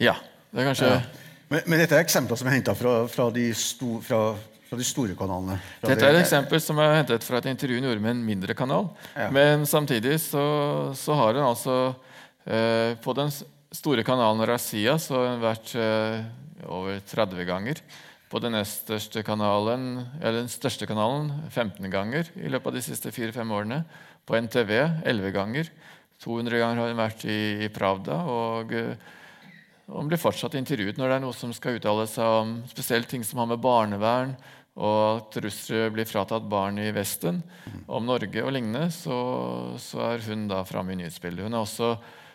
Ja, det er kanskje Ja. Men, men dette er eksempler som er henta fra, fra, de fra, fra de store kanalene. Dette er et eksempel som er hentet fra et intervju hun gjorde med en mindre kanal. Ja. Men samtidig så, så har hun altså eh, På den store kanalen Razia så har hun vært eh, over 30 ganger. På den nest største kanalen, eller den største kanalen 15 ganger i løpet av de siste 4-5 årene. På NTV 11 ganger. 200 ganger har hun vært i, i Pravda. eh, og hun blir fortsatt intervjuet når det er noe som skal uttale seg om spesielt ting som har med barnevern og at russere blir fratatt barn i Vesten, om Norge og lignende, så, så er hun da framme i nyhetsbildet. Hun er også,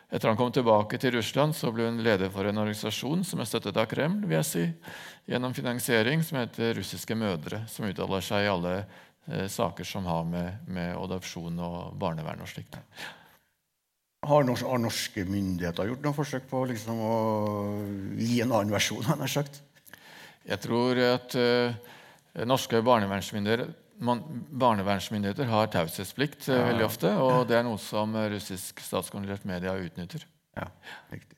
Etter han kom tilbake til Russland, så ble hun leder for en organisasjon som er støttet av Kreml, vil jeg si, gjennom finansiering, som heter Russiske mødre, som uttaler seg i alle eh, saker som har med, med adopsjon og barnevern og slikt. Har, nors har norske myndigheter gjort noe forsøk på liksom, å gi en annen versjon? har jeg sagt? Jeg tror at eh, norske barnevernsmyndigheter, man, barnevernsmyndigheter har taushetsplikt ja. veldig ofte, og det er noe som eh, russisk statskontrollert media utnytter. Ja, riktig.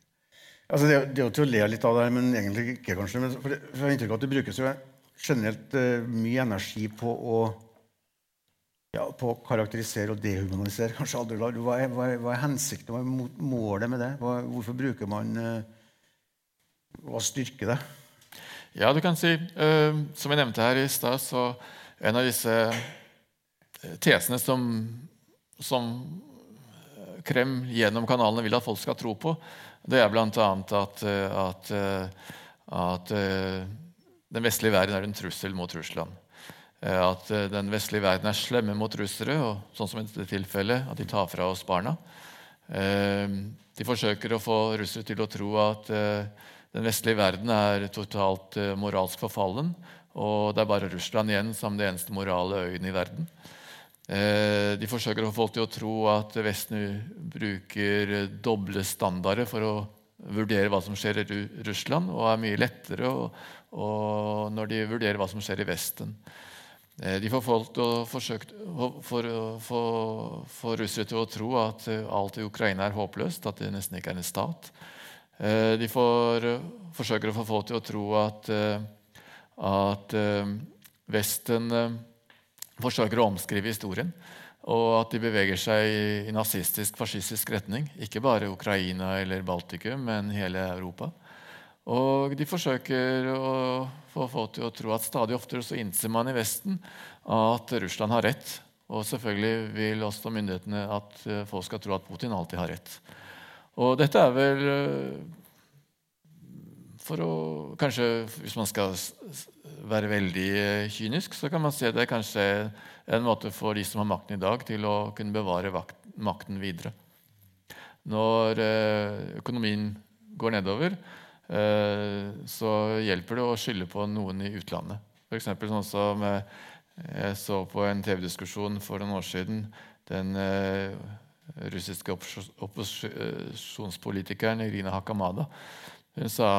Altså, det, det er jo til å le litt av det her, men egentlig ikke, kanskje. Men for det, for jeg har inntrykk av at det brukes jo generelt uh, mye energi på å ja, på å karakterisere og dehumanisere kanskje aldri. Hva er, hva er, hva er hensikten, hva er målet med det? Hva, hvorfor bruker man eh, Hva styrker det? Ja, du kan si, uh, Som jeg nevnte her i stad, så en av disse eh, tesene som, som Krem gjennom kanalene vil at folk skal tro på, det er bl.a. at, eh, at, eh, at eh, den vestlige verden er en trussel mot Russland. Eh, At eh, den vestlige verden er slemme mot russere, og sånn som i dette tilfellet, at de tar fra oss barna. Eh, De forsøker å få russere til å tro at eh, den vestlige verden er totalt eh, moralsk forfallen, og det er bare Russland igjen som det eneste morale øyen i verden. Eh, De forsøker å få folk til å tro at Vesten bruker doble standarder for å vurdere hva som skjer i Russland, og er mye lettere og, og når de vurderer hva som skjer i Vesten. Eh, De får folk til å forsøke for russere til å tro at alt i Ukraina er håpløst, at det nesten ikke er en stat. Eh, De får, forsøker å få folk til å tro at, at eh, Vesten eh, forsøker å omskrive historien, og at de beveger seg i, nazistisk, fascistisk retning. Ikke bare Ukraina eller Baltikum, men hele Europa. Og de forsøker å få folk til å tro at stadig oftere så innser man i Vesten at Russland har rett. Og selvfølgelig vil også myndighetene at eh, folk skal tro at Putin alltid har rett. Og dette er vel for å Kanskje hvis man skal være veldig eh, kynisk, så kan man se det er kanskje en måte for de som har makten i dag, til å kunne bevare makten videre. Når eh, økonomien går nedover, eh, så hjelper det å skylde på noen i utlandet. F.eks. sånn som jeg så på en TV-diskusjon for noen år siden. Den russiske opposisjonspolitikeren Irina Hakamada. Hun sa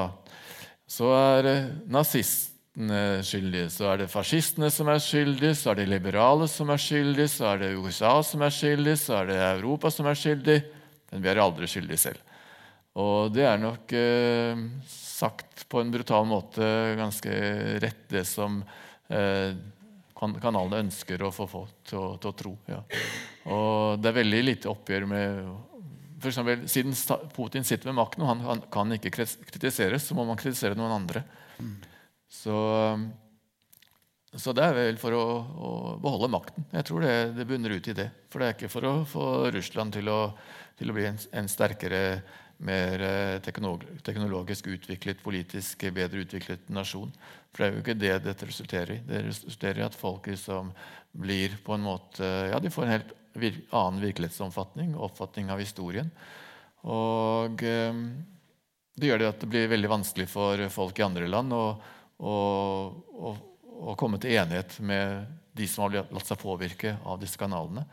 så er nazistene nazist, skyldige, så er det fascistene som er skyldige, så er det liberale som er skyldige, så er det USA som er skyldig, så er det Europa som er skyldig. Men vi er aldri skyldige selv. Og det er nok eh, sagt på en brutal måte ganske rett, det som eh, kanalene ønsker å få folk til, til, å tro. Ja. Og det er veldig lite oppgjør med for eksempel, Siden Putin sitter med makten og han, kan ikke kritiseres, så må man kritisere noen andre. Så, så, det er vel for å, å, beholde makten. Jeg tror det, det bunner ut i det. For det er ikke for å få Russland til å, til å bli en, en, sterkere, mer eh, teknologisk utviklet, politisk bedre utviklet nasjon. For det er jo ikke det dette resulterer i. Det resulterer i at folk liksom blir på en måte Ja, de får en helt annen virkelighetsomfatning, oppfatning av historien. Og eh, det gjør det at det blir veldig vanskelig for folk i andre land å å komme til enighet med de som har latt seg påvirke av disse kanalene.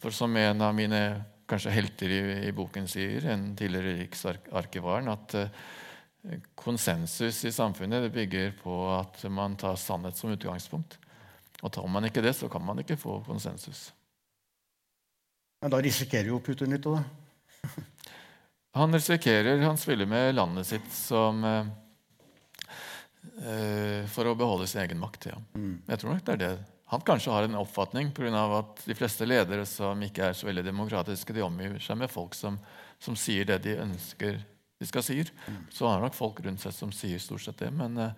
For som en av mine kanskje helter i, i boken sier, en tidligere riksarkivaren, at uh, konsensus i samfunnet bygger på at man tar sannhet som utgangspunkt. Og tar man ikke det, så kan man ikke få konsensus. Men da risikerer jo Putin litt av det. han risikerer Han spiller med landet sitt som uh, Eh, for å beholde sin egen makt. Ja. Mm. Jeg tror nok det er det. Han kanskje har en oppfatning pga. at de fleste ledere som ikke er så veldig demokratiske, de omgir seg med folk som, som sier det de ønsker de skal si. Mm. Så har nok folk rundt seg som sier stort sett det. Men, eh,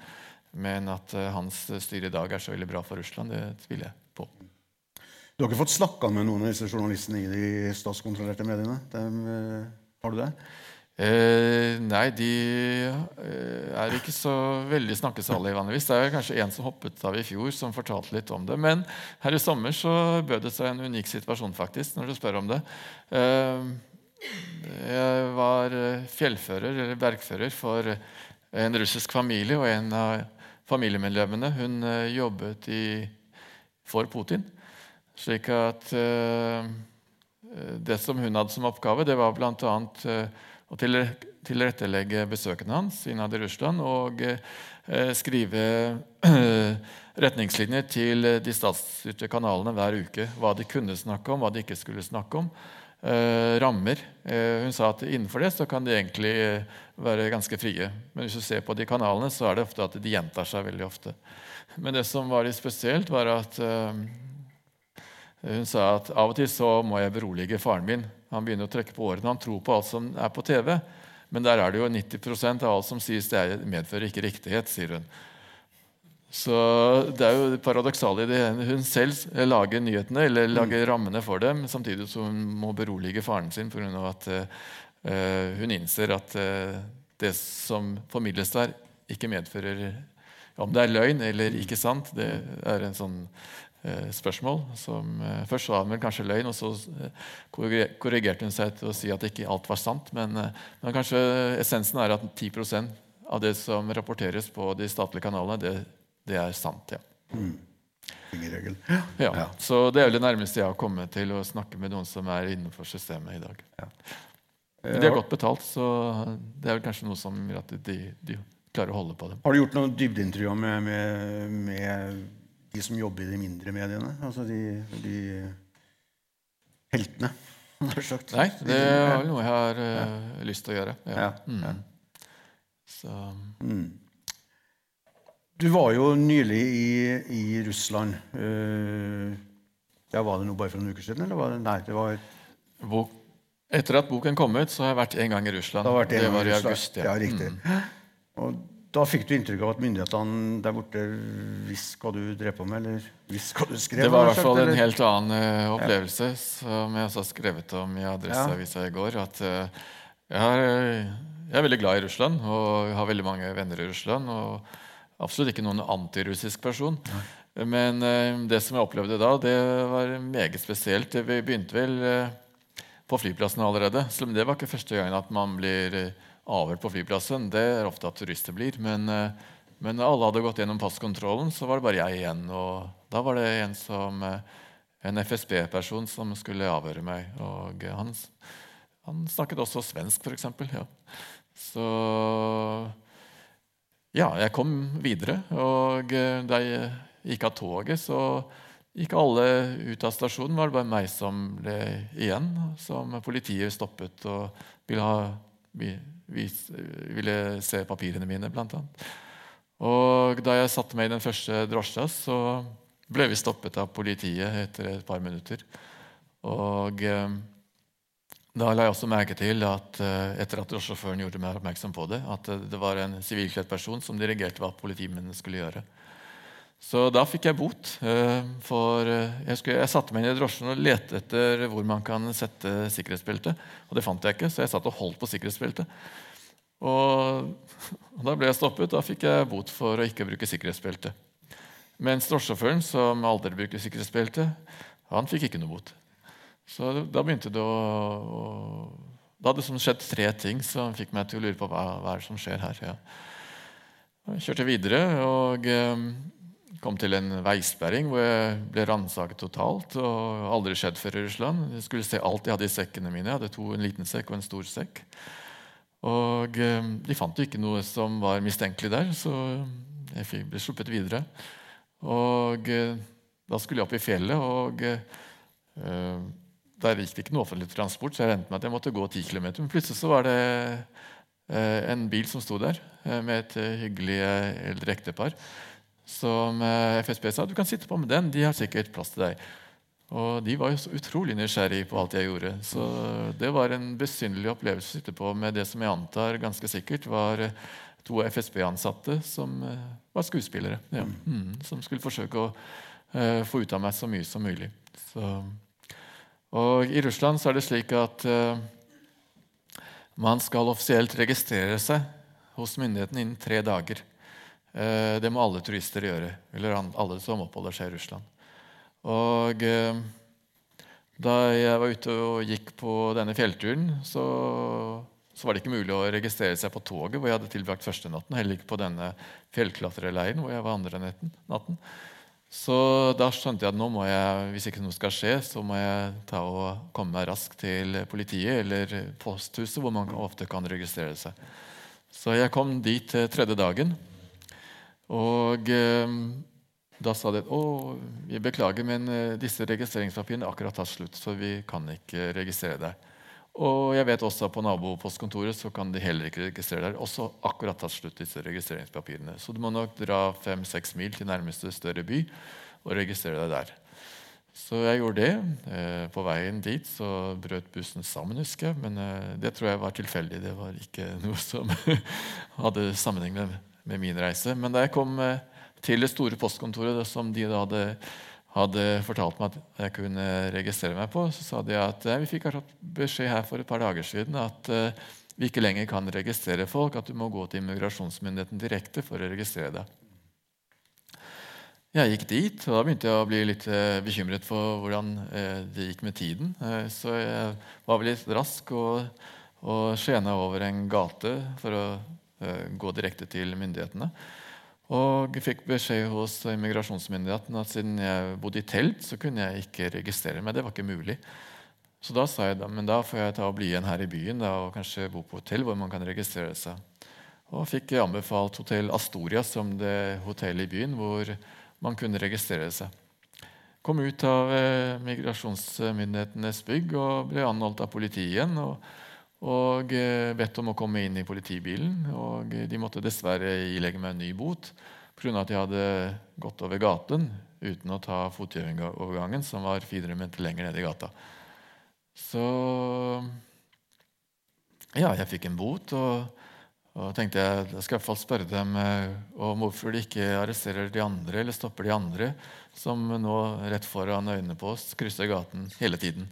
men at eh, hans styre i dag er så veldig bra for Russland, det tviler jeg på. Du har ikke fått snakka med noen av disse journalistene i de statskontrollerte mediene? De, har du det? Eh, nei, de eh, er ikke så veldig snakkesalige vanligvis. Det er kanskje en som hoppet av i fjor, som fortalte litt om det. Men her i sommer så bød det seg en unik situasjon, faktisk, når du spør om det. Eh, jeg var eh, fjellfører, eller bergfører, for en russisk familie, og en av familiemedlemmene hun eh, jobbet i, for Putin. Slik at eh, det som hun hadde som oppgave, det var blant annet og tilrettelegge besøkene hans innad i Russland og eh, skrive retningslinjer til de statsstyrte kanalene hver uke. Hva de kunne snakke om, hva de ikke skulle snakke om. Eh, rammer. Eh, hun sa at innenfor det så kan de egentlig være ganske frie. Men hvis du ser på de kanalene, så er det ofte at de gjentar seg veldig ofte. Men det som var litt spesielt, var at hun sa at av og til så må jeg berolige faren min. Han begynner å trekke på årene. Han tror på alt som er på TV. Men der er det jo 90% av alt som sies, det medfører ikke riktighet, sier hun. Så det er jo paradoksale i det. Hun selv lager nyhetene eller mm. lager rammene for dem, samtidig som hun må berolige faren sin pga. at uh, hun innser at uh, det som formidles der, ikke medfører Om det er løgn eller ikke sant, det er en sånn Eh, spørsmål. Som, eh, først var han vel kanskje løgn, og så eh, korrigerte hun seg til å si at ikke alt var sant. Men, men kanskje essensen er at 10% av det som rapporteres på de statlige kanalene, det, det er sant. ja. Mm. Ja. ja. Så det er vel det nærmeste jeg har kommet til å snakke med noen som er innenfor systemet i dag. Ja. De er godt betalt, så det er vel kanskje noe som gjør at de, de, klarer å holde på dem. Har du gjort noen dybdeintervjuer med, med, med de som jobber i de mindre mediene. Altså de, de heltene. Nei, det er noe jeg har ja. lyst til å gjøre. Ja. Mm. Så. Mm. Du var jo nylig i, i Russland. Uh, ja, Var det noe bare for noen uker siden? Eller var det, nei, det var Bok. Etter at boken kom ut, så har jeg vært en gang i Russland. Det, det var i august. Ja, ja riktig. Mm. Og da fikk du inntrykk av at myndighetene der borte visste hva du drev på med? eller visste hva du skrev? Det var i hvert fall en helt annen uh, opplevelse, ja. som jeg også har skrevet om i Adresseavisa i går. at uh, jeg, er, jeg, er, veldig glad i Russland og har veldig mange venner i Russland. og Absolutt ikke noen antirussisk person. Ja. Men uh, det som jeg opplevde da, det var meget spesielt. Vi begynte vel på flyplassen allerede. Så det var ikke første gangen at man blir avhør på flyplassen. Det er ofte at turister blir. Men, eh, men alle hadde gått gjennom passkontrollen, så var det bare jeg igjen. Og da var det en, som, eh, en FSB-person som skulle avhøre meg. Og han, han snakket også svensk, f.eks. Ja. Så ja, jeg kom videre. Og eh, da jeg gikk av toget, så gikk alle ut av stasjonen. var det bare meg som ble igjen, som politiet stoppet og ville, ha, ville se papirene mine, blant annet. Og da jeg satte meg i den første drosja, så ble vi stoppet av politiet etter et par minutter. Og eh, da la jeg også merke til at eh, etter at drosjesjåføren gjorde meg oppmerksom på det, at eh, det var en sivilkledd person som dirigerte hva politimennene skulle gjøre. Så da fikk jeg bot. Eh, for jeg, skulle, jeg satte meg inn i drosjen og lette etter hvor man kan sette sikkerhetsbeltet. Og det fant jeg ikke, så jeg satt og holdt på sikkerhetsbeltet. Og, og da ble jeg stoppet. Da fikk jeg bot for å ikke bruke sikkerhetsbelte. Mens drosjesjåføren, som aldri bruker sikkerhetsbelte, han fikk ikke noe bot. Så da begynte det å, å Da hadde det skjedd tre ting som fikk meg til å lure på hva, hva er det som skjer her. Ja. Jeg kjørte videre og eh, kom til en veisperring hvor jeg ble ransaket totalt. og Aldri skjedd før i Russland. Jeg skulle se alt jeg hadde i sekkene mine. Jeg hadde to, en liten sekk og en stor sekk. Og eh, De fant jo ikke noe som var mistenkelig der, så jeg ble sluppet videre. Og eh, Da skulle jeg opp i fjellet. og eh, der gikk det ikke noe offentlig transport, så jeg regnet med at jeg måtte gå 10 km. Men plutselig så var det en bil som sto der med et hyggelig eldre ektepar. Som FSB sa du kan sitte på med den, de har sikkert plass til deg. Og de var jo så utrolig nysgjerrige på alt jeg gjorde. Så det var en besynderlig opplevelse å sitte på med det som jeg antar ganske sikkert var to FSB-ansatte som var skuespillere. Ja. Mm, som skulle forsøke å uh, få ut av meg så mye som mulig. Så og I Russland så er det slik at uh, man skal offisielt registrere seg hos myndighetene innen tre dager. Uh, det må alle turister gjøre, eller alle som oppholder seg i Russland. Og uh, da jeg var ute og gikk på denne fjellturen, så, så, var det ikke mulig å registrere seg på toget hvor jeg hadde tilbrakt første natten, heller ikke på denne fjellklatreleiren hvor jeg var andre natten. Så da skjønte jeg at nå må jeg, hvis ikke noe skal skje, så må jeg ta og komme meg raskt til politiet eller posthuset, hvor man ofte kan registrere seg. Så jeg kom dit tredje dagen. Og eh, da sa de å, vi beklager, men eh, disse registreringspapirene er akkurat tatt slutt, så vi kan ikke registrere deg. Og jeg vet også at på nabopostkontoret så kan de heller ikke registrere der. Også akkurat tatt slutt disse registreringspapirene. Så du må nok dra fem-seks mil til nærmeste større by og registrere deg der. Så jeg gjorde det. Eh, på veien dit så brøt bussen sammen, husker jeg. Men eh, det tror jeg var tilfeldig. Det var ikke noe som hadde sammenheng med, med min reise. Men da jeg kom eh, til det store postkontoret som de da hadde hadde fortalt meg at jeg kunne registrere meg på, så sa de at vi fikk beskjed her for et par dager siden at uh, vi ikke lenger kan registrere folk, at du må gå til immigrasjonsmyndigheten direkte for å registrere deg. Jeg gikk dit, og da begynte jeg å bli litt uh, bekymret for hvordan det gikk med tiden. så jeg var vel litt rask og, og skjena over en gate for å gå direkte til myndighetene. Og fikk beskjed hos immigrasjonsmyndighetene at siden jeg bodde i telt, så kunne jeg ikke registrere meg. Det var ikke mulig. Så da sa jeg da, men da får jeg ta og bli igjen her i byen da, og kanskje bo på hotell hvor man kan registrere seg. Og fikk anbefalt Hotell Astoria som det hotellet i byen hvor man kunne registrere seg. Kom ut av eh, migrasjonsmyndighetenes bygg og ble anholdt av politiet igjen. og og eh, bedt om å komme inn i politibilen. og De måtte dessverre ilegge meg en ny bot pga. at jeg hadde gått over gaten uten å ta fotgjengerovergangen, som var 400 meter lenger nede i gata. Så ja, jeg fikk en bot, og, og tenkte jeg, jeg skal i hvert fall spørre dem eh, om hvorfor de ikke arresterer de andre eller stopper de andre som nå rett foran øynene på oss krysser gaten hele tiden.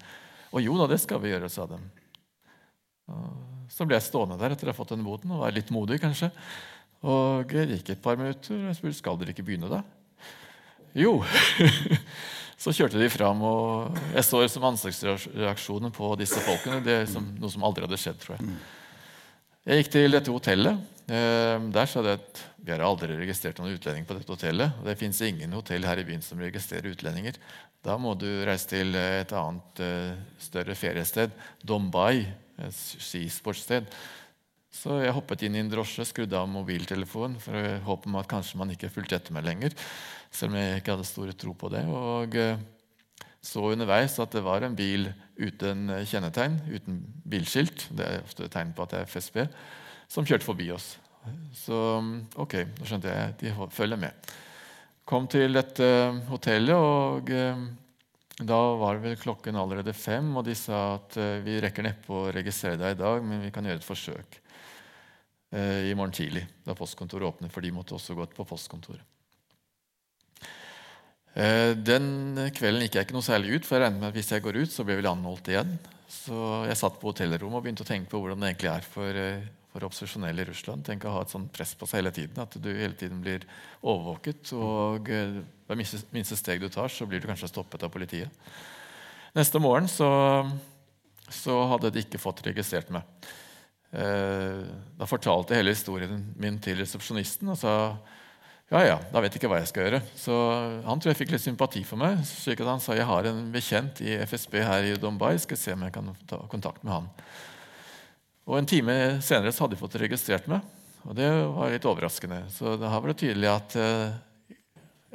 Og jo da, det skal vi gjøre, sa de. Så ble jeg stående der etter å ha fått denne boten og var litt modig, kanskje. Og det gikk et par minutter, og jeg spurte skal dere ikke begynne da. Jo. så kjørte de fram, og jeg så som ansiktsreaksjonen på disse folkene. Det er som, noe som aldri hadde skjedd, tror jeg. Jeg gikk til dette hotellet. Eh, der sa de at vi har aldri registrert noen utlending på dette hotellet. og Det fins ingen hotell her i byen som registrerer utlendinger. Da må du reise til et annet eh, større feriested, Dombai, skisportssted. Så jeg hoppet inn i en drosje, skrudde av mobiltelefonen for å håpe at kanskje man ikke fulgte etter meg lenger. Selv om jeg ikke hadde store tro på det. Og eh, så underveis at det var en bil uten kjennetegn, uten bilskilt. Det er ofte tegn på at det er FSB, som kjørte forbi oss. Så ok, da skjønte jeg de følger med. Kom til dette hotellet, og eh, da var vel klokken allerede fem, og de sa at eh, vi rekker neppe å registrere deg i dag, men vi kan gjøre et forsøk eh, i morgen tidlig, da postkontoret åpner, for de måtte også gå på postkontoret. Eh, den kvelden gikk jeg ikke noe særlig ut, for jeg regnet med at hvis jeg går ut, så blir jeg vel anholdt igjen. Så jeg satt på hotellrommet og begynte å tenke på hvordan det egentlig er for, for opposisjonelle i Russland. Tenk å ha et sånt press på seg hele tiden, At du hele tiden blir overvåket. Og hver ved minste, minste steg du tar, så blir du kanskje stoppet av politiet. Neste morgen så, så hadde de ikke fått registrert meg. Da fortalte jeg hele historien min til resepsjonisten og sa ja, ja, da vet jeg ikke hva jeg skal gjøre. Så Han tror jeg fikk litt sympati for meg. slik at Han sa jeg har en bekjent i FSB her i Dombai. skal se om jeg kan ta kontakt med han. Og En time senere så hadde de fått registrert meg, og det var litt overraskende. Så her var det tydelig at eh,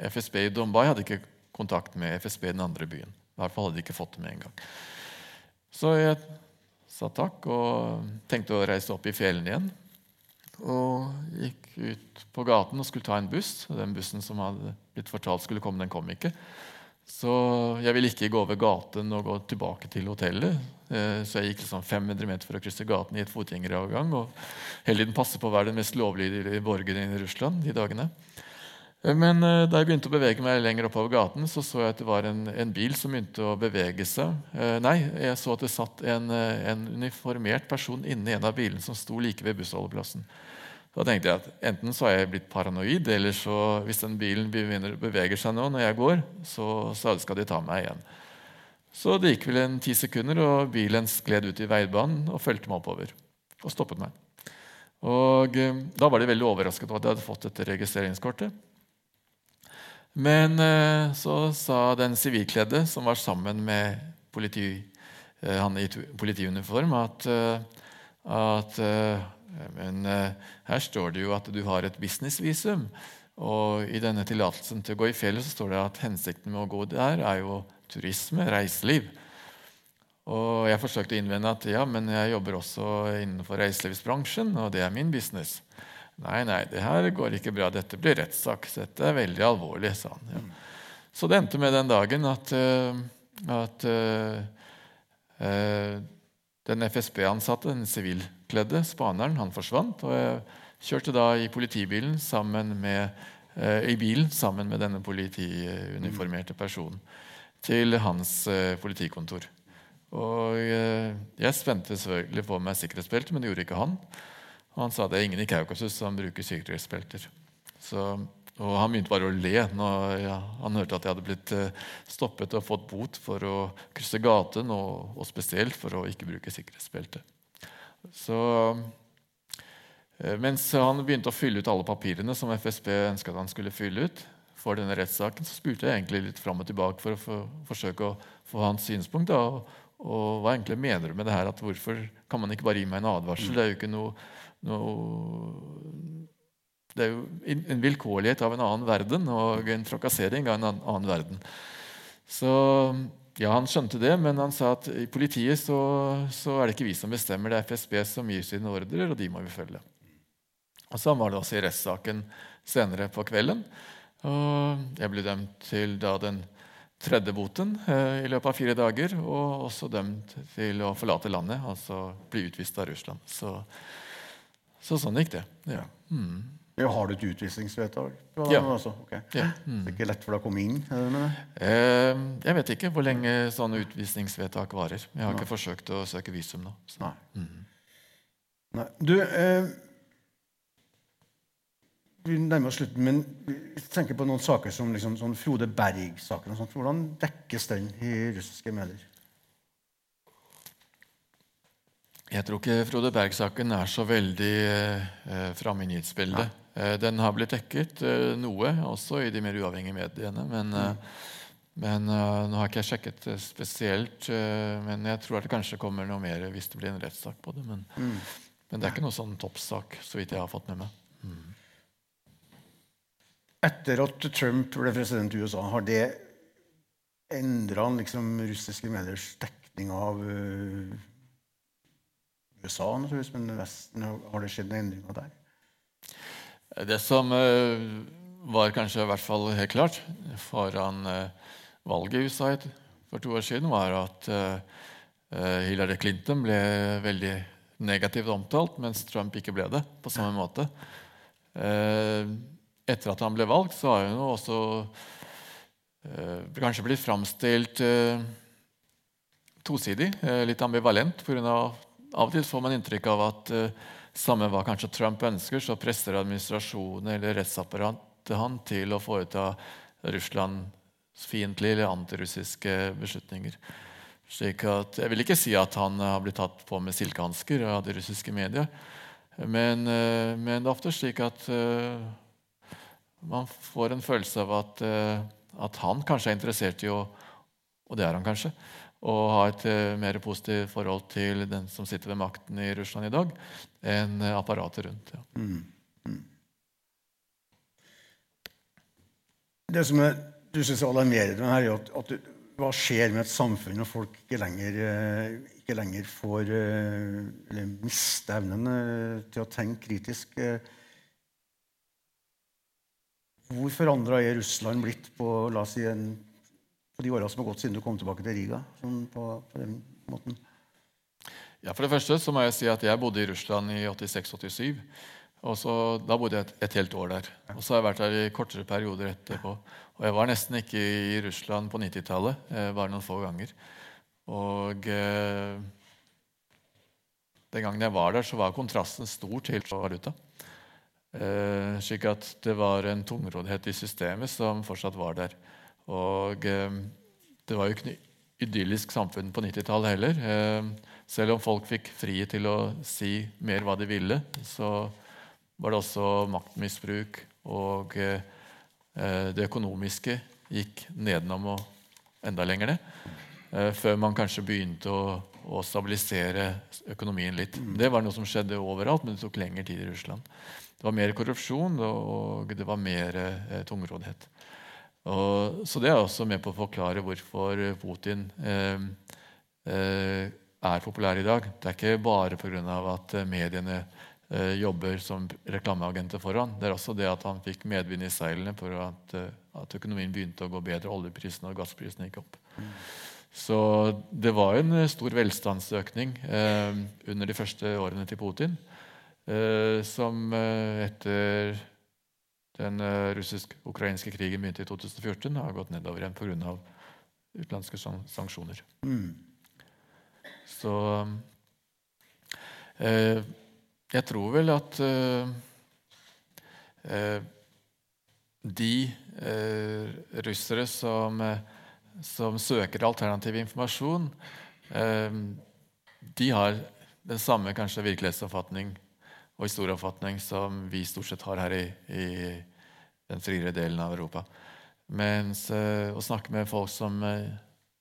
FSB i Dombay hadde ikke kontakt med FSB i den andre byen. I hvert fall hadde de ikke fått det med en gang. Så jeg sa takk og tenkte å reise opp i fjellene igjen og gikk ut på gaten og skulle ta en buss. Den bussen som hadde blitt fortalt skulle komme, den kom ikke. Så jeg ville ikke gå over gaten og gå tilbake til hotellet. Eh, så jeg gikk liksom 500 meter for å krysse gaten i et fotgjengeravgang. Og hele tiden passe på å være den mest lovlydige borgeren i Russland de dagene. Eh, men eh, da jeg begynte å bevege meg lenger oppover gaten, så så jeg at det var en, en bil som begynte å bevege seg. Nei, jeg så at det satt en, en uniformert person inni en av bilene som sto like ved bussholdeplassen. Da tenkte jeg at enten så har jeg blitt paranoid, eller så hvis den bilen beveger seg nå når jeg går, så, så skal de ta meg igjen. Så det gikk vel en ti sekunder, og bilen skled ut i veibanen og fulgte meg oppover. Og stoppet meg. Og eh, Da var de veldig overrasket over at jeg hadde fått dette registreringskortet. Men eh, så sa den sivilkledde som var sammen med politi, eh, han i politiuniform, at, at men eh, her står det jo at du har et businessvisum. Og i denne tillatelsen til å gå i fjellet så står det at hensikten med å gå der er jo turisme, reiseliv. Og jeg forsøkte å innvende at ja, men jeg jobber også innenfor reiselivsbransjen, og det er min business. Nei, nei, det her går ikke bra. Dette blir rettssak. Dette er veldig alvorlig, sa han. Ja. Så det endte med den dagen at, uh, at uh, uh, den FSB-ansatte, den sivilkledde spaneren, han forsvant. Og jeg kjørte da i politibilen sammen med, eh, i bilen sammen med denne politiuniformerte personen til hans eh, politikontor. Og eh, jeg spente selvfølgelig på meg sikkerhetsbelte, men det gjorde ikke han. Og han sa det er ingen i Kaukasus som bruker sikkerhetsbelter. Så og han begynte bare å le når ja, han hørte at jeg hadde blitt eh, stoppet og fått bot for å krysse gaten, og, og spesielt for å ikke bruke sikkerhetsbelte. Så eh, mens han begynte å fylle ut alle papirene som FSB ønsket at han skulle fylle ut, for denne rettssaken, så spurte jeg egentlig litt fram og tilbake for å for, forsøke å få hans synspunkt. Da, og, og, hva egentlig mener du med det her? At hvorfor kan man ikke bare gi meg en advarsel? Det er jo ikke noe, noe det er jo en vilkårlighet av en annen verden og en trakassering av en annen verden. Så ja, Han skjønte det, men han sa at i politiet så, så er det ikke vi som bestemmer, det er FSB som gir sine ordrer, og de må vi følge. Og Sånn var det også i rettssaken senere på kvelden. Og jeg ble dømt til da den tredje boten eh, i løpet av fire dager, og også dømt til å forlate landet, altså bli utvist av Russland. Så, så sånn gikk det. Ja. Mm. Ja, har du et utvisningsvedtak? Ja. Altså, okay. ja. Mm. Det er ikke lett for deg å komme inn? Eh, jeg vet ikke hvor lenge sånne utvisningsvedtak varer. Jeg har Nei. ikke forsøkt å søke visum nå. Nei. Mm. Nei. Du, eh, vi nærmer oss slutten, men vi tenker på noen saker som liksom, sånn Frode Berg-saken. Hvordan dekkes den i russiske medier? Jeg tror ikke Frode Berg-saken er så veldig eh, framme i nyhetsbildet. Eh, den har blitt dekket eh, noe også i de mer uavhengige mediene. Men, mm. men nå har ikke jeg sjekket spesielt. Men jeg tror at det kanskje kommer noe mer hvis det blir en rettssak på det. Men, mm. Men det er ikke noe sånn toppsak, så vidt jeg har fått med meg. Etter at Trump ble president i USA, har det endra liksom, russiske mediers dekning av USA, naturligvis, men Vesten? Har det skjedd noen endringer der? Det som eh, var kanskje i hvert fall helt klart foran eh, valget i USA for to år siden, var at eh, Hillary Clinton ble veldig negativt omtalt, mens Trump ikke ble det på samme måte. Etter at han ble valgt, så har hun også kanskje blitt framstilt tosidig, litt ambivalent. Av, av og til får man inntrykk av at samme hva kanskje Trump ønsker, så presser administrasjonen eller rettsapparatet han til å foreta russlandsfiendtlige eller antirussiske beslutninger. Slik at, jeg vil ikke si at han har blitt tatt på med silkehansker av de russiske medier. Men, eh, men, det er ofte slik at uh, man får en følelse av at, uh, at, han kanskje er interessert i å Og det er han kanskje og ha et uh, mer positivt forhold til den som sitter ved makten i Russland i dag, enn uh, apparatet rundt. Ja. Mm. Mm. Det som er, du synes er alarmerende, er at, at, hva skjer med et samfunn når folk ikke lenger, uh, ikke lenger får eller mister evnen til å tenke kritisk? Hvor forandra er Russland blitt på la oss si, en på de åra som har gått siden du kom tilbake til Riga? Sånn på, på, den måten? Ja, For det første så må jeg si at jeg bodde i Russland i 86-87. og så, Da bodde jeg et, et, helt år der. Og så har jeg vært der i kortere perioder etterpå. Og jeg var nesten ikke i Russland på 90-tallet, eh, bare noen få ganger. Og eh, den gangen jeg var der, så var kontrasten stor til valuta. Eh, slik at det var en tungroddhet i systemet som fortsatt var der. Og eh, det var jo ikke noe idyllisk samfunn på 90-tallet heller. Eh, selv om folk fikk frihet til å si mer hva de ville, så var det også maktmisbruk. Og eh, det økonomiske gikk nedenom og enda lenger ned. Før man kanskje begynte å, å stabilisere økonomien litt. Mm. Det var noe som skjedde overalt, men det tok lengre tid i Russland. Det var mer korrupsjon, og det var mer eh, tungrådighet. Og, så det er også med på å forklare hvorfor Putin eh, eh, er populær i dag. Det er ikke bare pga. at mediene eh, jobber som reklameagenter for han. Det er også det at han fikk medvind i seilene for at, eh, at, økonomien begynte å gå bedre. Oljeprisene og gassprisene gikk opp. Så det var en stor velstandsøkning eh, under de første årene til Putin, eh, som etter den uh, russisk-ukrainske krigen begynte i 2014 og har gått nedover igjen pga. utenlandske sanksjoner. Mm. Så eh, jeg tror vel at eh, de russere som, som, søker alternativ informasjon, de har den samme kanskje virkelighetsoppfatning og historieoppfatning som vi stort sett har her i, i den friere delen av Europa. Mens uh, å snakke med folk som uh,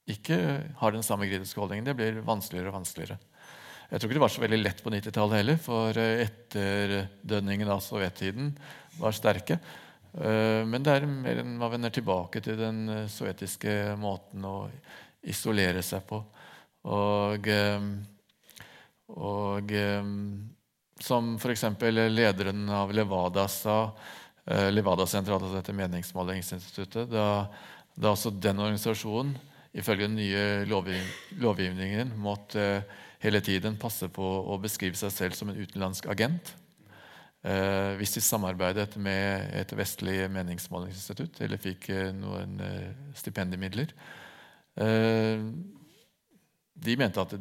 ikke har den samme kritiske holdningen, det blir vanskeligere og vanskeligere. Jeg tror ikke det var så veldig lett på 90-tallet heller, for uh, etterdønningene av sovjettiden var sterke. Men det er mer enn man vender tilbake til den sovjetiske måten å isolere seg på. Og, og som f.eks. lederen av Levada sa, eh, Levada-senteret, altså dette meningsmålingsinstituttet, da, da også den organisasjonen ifølge den nye lovgivningen måtte eh, hele tiden passe på å beskrive seg selv som en utenlandsk agent. Eh, hvis de samarbeidet med et vestlig meningsmålingsinstitutt eller fikk eh, noen stipendiemidler. Eh, de mente at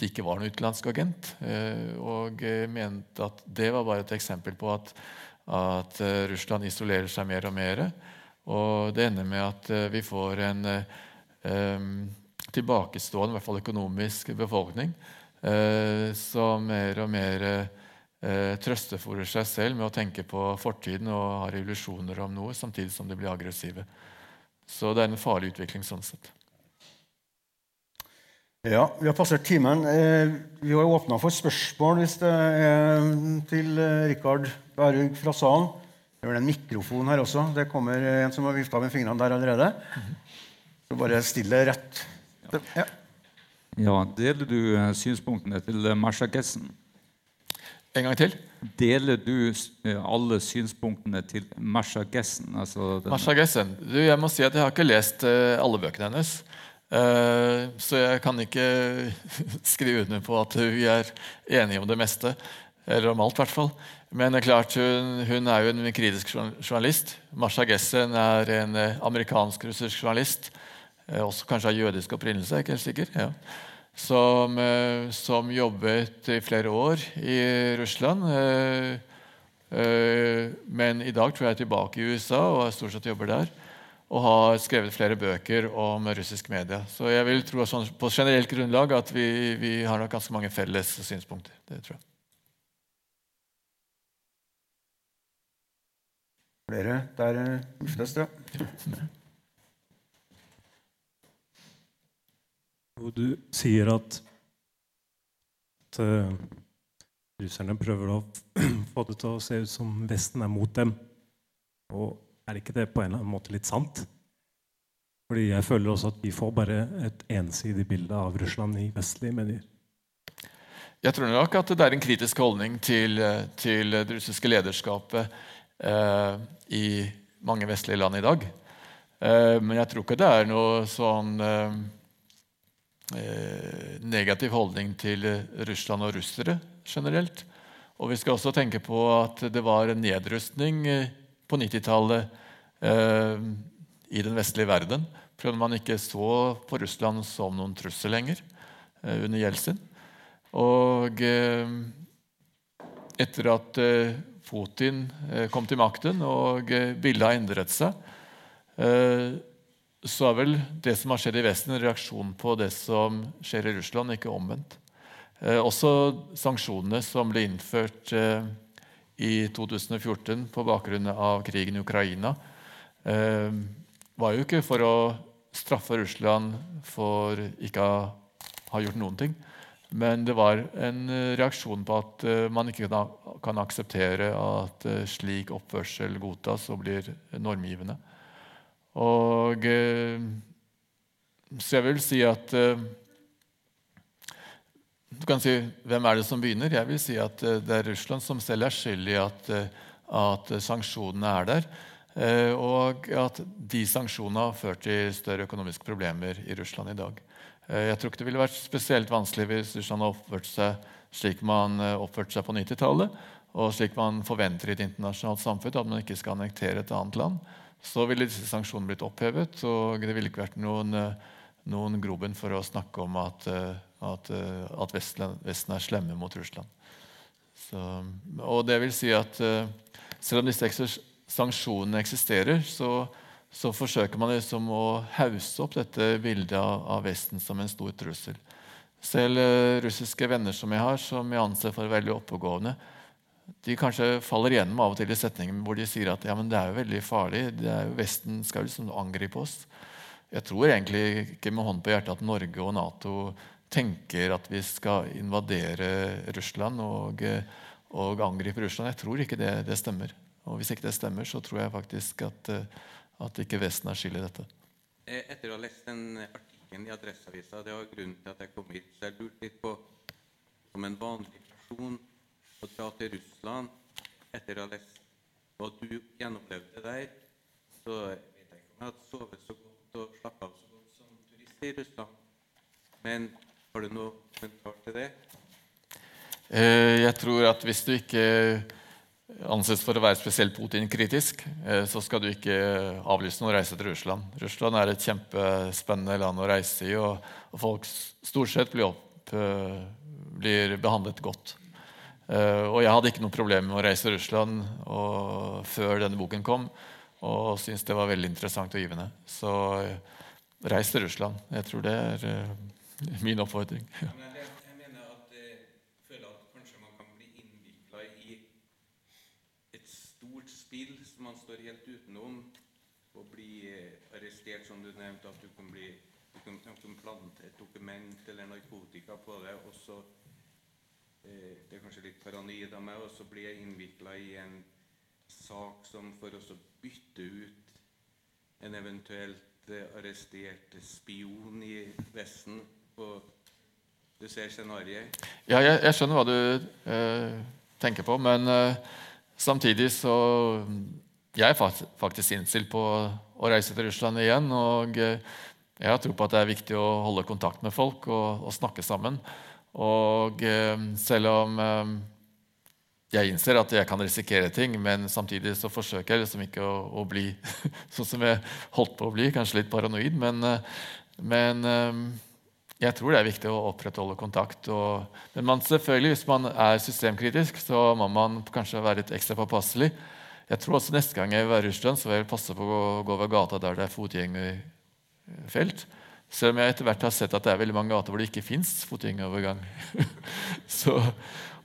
de ikke var noen utenlandsk agent. Eh, og mente at det var bare et eksempel på at, at eh, Russland isolerer seg mer og mer. Og det ender med at eh, vi får en tilbakestående, i hvert fall økonomisk, befolkning som mer og mer trøstefòrer seg selv med å tenke på fortiden og har illusjoner om noe, samtidig som de blir aggressive. Så det er en farlig utvikling sånn sett. Ja, vi har passert timen. Eh, vi har åpna for spørsmål hvis det er til eh, Rikard Bærug fra salen. Det er vel en mikrofon her også. Det kommer en som har vifta med fingrene der allerede. Så bare still det rett. Ja. Ja, Deler du eh, synspunktene til Masha Gessen? En gang til. Deler du alle synspunktene til Masha Gessen? Altså Masha Gessen. Du, jeg må si at jeg har ikke lest alle bøkene hennes. Eh, så jeg kan ikke skrive under på at vi er enige om det meste. Eller om alt, i hvert fall. Men det er klart, hun, hun er jo en kritisk journalist. Marsha Gessen er en eh, amerikansk-russisk journalist. eh, Også kanskje av jødisk opprinnelse, er ikke helt sikker. Ja. Som, som jobbet i flere år i Russland. Men i dag tror jeg er tilbake i USA og stort sett jobber der. Og har skrevet flere bøker om russisk media. Så jeg vil tro sånn, på generelt grunnlag at vi, vi har nok ganske mange felles synspunkter. Det tror jeg. Flere der Ulfnes, ja. Og du sier at, at eh, russerne prøver å få det til å se ut som Vesten er mot dem. Og er ikke det på en eller annen måte litt sant? Fordi jeg føler også at vi får bare et ensidig bilde av Russland i vestlige medier. Jeg tror nok at det er en kritisk holdning til, til det russiske lederskapet eh, i mange vestlige land i dag. Eh, men jeg tror ikke det er noe sånn eh, eh, negativ holdning til Russland og russere generelt. Og vi skal også tenke på at det var en nedrustning eh, på 90-tallet eh, i den vestlige verden. Fordi man ikke så på Russland som noen trussel lenger eh, under Jeltsin. Og eh, etter at eh, Putin eh, kom til makten og eh, bildet har endret seg, så er vel det som har skjedd i Vesten, en reaksjon på det som skjer i Russland, ikke omvendt. Også sanksjonene som ble innført i 2014 på bakgrunn av krigen i Ukraina, eh, var jo ikke for å straffe Russland for ikke å ha gjort noen ting. Men det var en eh, reaksjon på at eh, man ikke kan, akseptere at eh, slik oppførsel godtas og blir normgivende. Og Så jeg vil si at Du kan si hvem er det som begynner? Jeg vil si at eh, det er Russland som selv er skyld i at, eh, at sanksjonene er der. eh, Og at de sanksjonene har ført til større økonomiske problemer i Russland i dag. Eh, Jeg tror ikke det ville vært spesielt vanskelig hvis Russland hadde oppført seg slik man eh, oppførte seg på 90-tallet, og slik man forventer i et internasjonalt samfunn, at man ikke skal annektere et annet land. Så ville disse sanksjonene blitt opphevet, og det ville ikke vært noen, eh, noen grobunn for å snakke om at, eh, at, eh, at Vesten, Vesten er slemme mot Russland. Så, og det vil si at eh, selv om disse sanksjonene eksisterer, så, så forsøker man liksom å hause opp dette bildet av, av Vesten som en stor trussel. Selv eh, russiske venner som jeg har, som jeg anser for veldig oppegående, de kanskje faller igjennom av og til i setningen hvor de sier at ja, men det er jo veldig farlig. det er jo Vesten skal liksom angripe oss. Jeg tror egentlig ikke med hånd på hjertet at Norge og Nato tenker at vi skal invadere Russland og, og angripe Russland. Jeg tror ikke det, det stemmer. Og hvis ikke det stemmer, så tror jeg faktisk at, at ikke Vesten er skyld i dette. Eh, Etter å ha lest den artikkelen i Adresseavisa, det var grunnen til at jeg kom hit, så jeg lurte litt på om en vanlig person å dra til Russland etter å ha lest hva du gjenopplevde der, så vet jeg ikke om jeg hadde sovet så godt og slappet av så godt som turist i Russland. Men har du noe kommentar til det? Eh, Jeg tror at hvis du ikke anses for å være spesielt Putin-kritisk, eh, så skal du ikke avlyse noen reise til Russland. Russland er et kjempespennende land å reise i, og folk stort sett blir, opp, eh, blir behandlet godt. Og jeg hadde ikke noe problem med å reise til Russland før denne boken kom, og syntes det var veldig interessant og givende. Så reis til Russland. Jeg tror det er min oppfordring. Ja. Spill som man står helt utenom, og bli eh, arrestert, som du nevnte, at du kan bli du kan, du kan plante et dokument eller narkotika på det, og så eh, Det er kanskje litt paranoid av meg, og så blir jeg innvikla i en sak som for oss å bytte ut en eventuelt eh, arrestert spion i Vesten. Du ser scenarioet? Ja, jeg, jeg skjønner hva du eh, tenker på, men eh, samtidig så Jeg er faktisk innstilt på å reise til Russland igjen. Og eh, jeg har tro på at det er viktig å holde kontakt med folk og, og snakke sammen. Og eh, selv om eh, jeg innser at jeg kan risikere ting, men samtidig så forsøker jeg liksom ikke å, å bli sånn som jeg holdt på å bli, kanskje litt paranoid. Men, eh, men jeg tror det er viktig å opprettholde kontakt. Og, men man, selvfølgelig, hvis man er systemkritisk, så må man kanskje være litt ekstra påpasselig. Jeg tror også Neste gang jeg vil være i Russland, så vil jeg passe på å gå- over gata der det er fotgjengerfelt. Selv om jeg etter hvert har sett at det er veldig mange gater hvor det ikke fins fotgjengerovergang. så,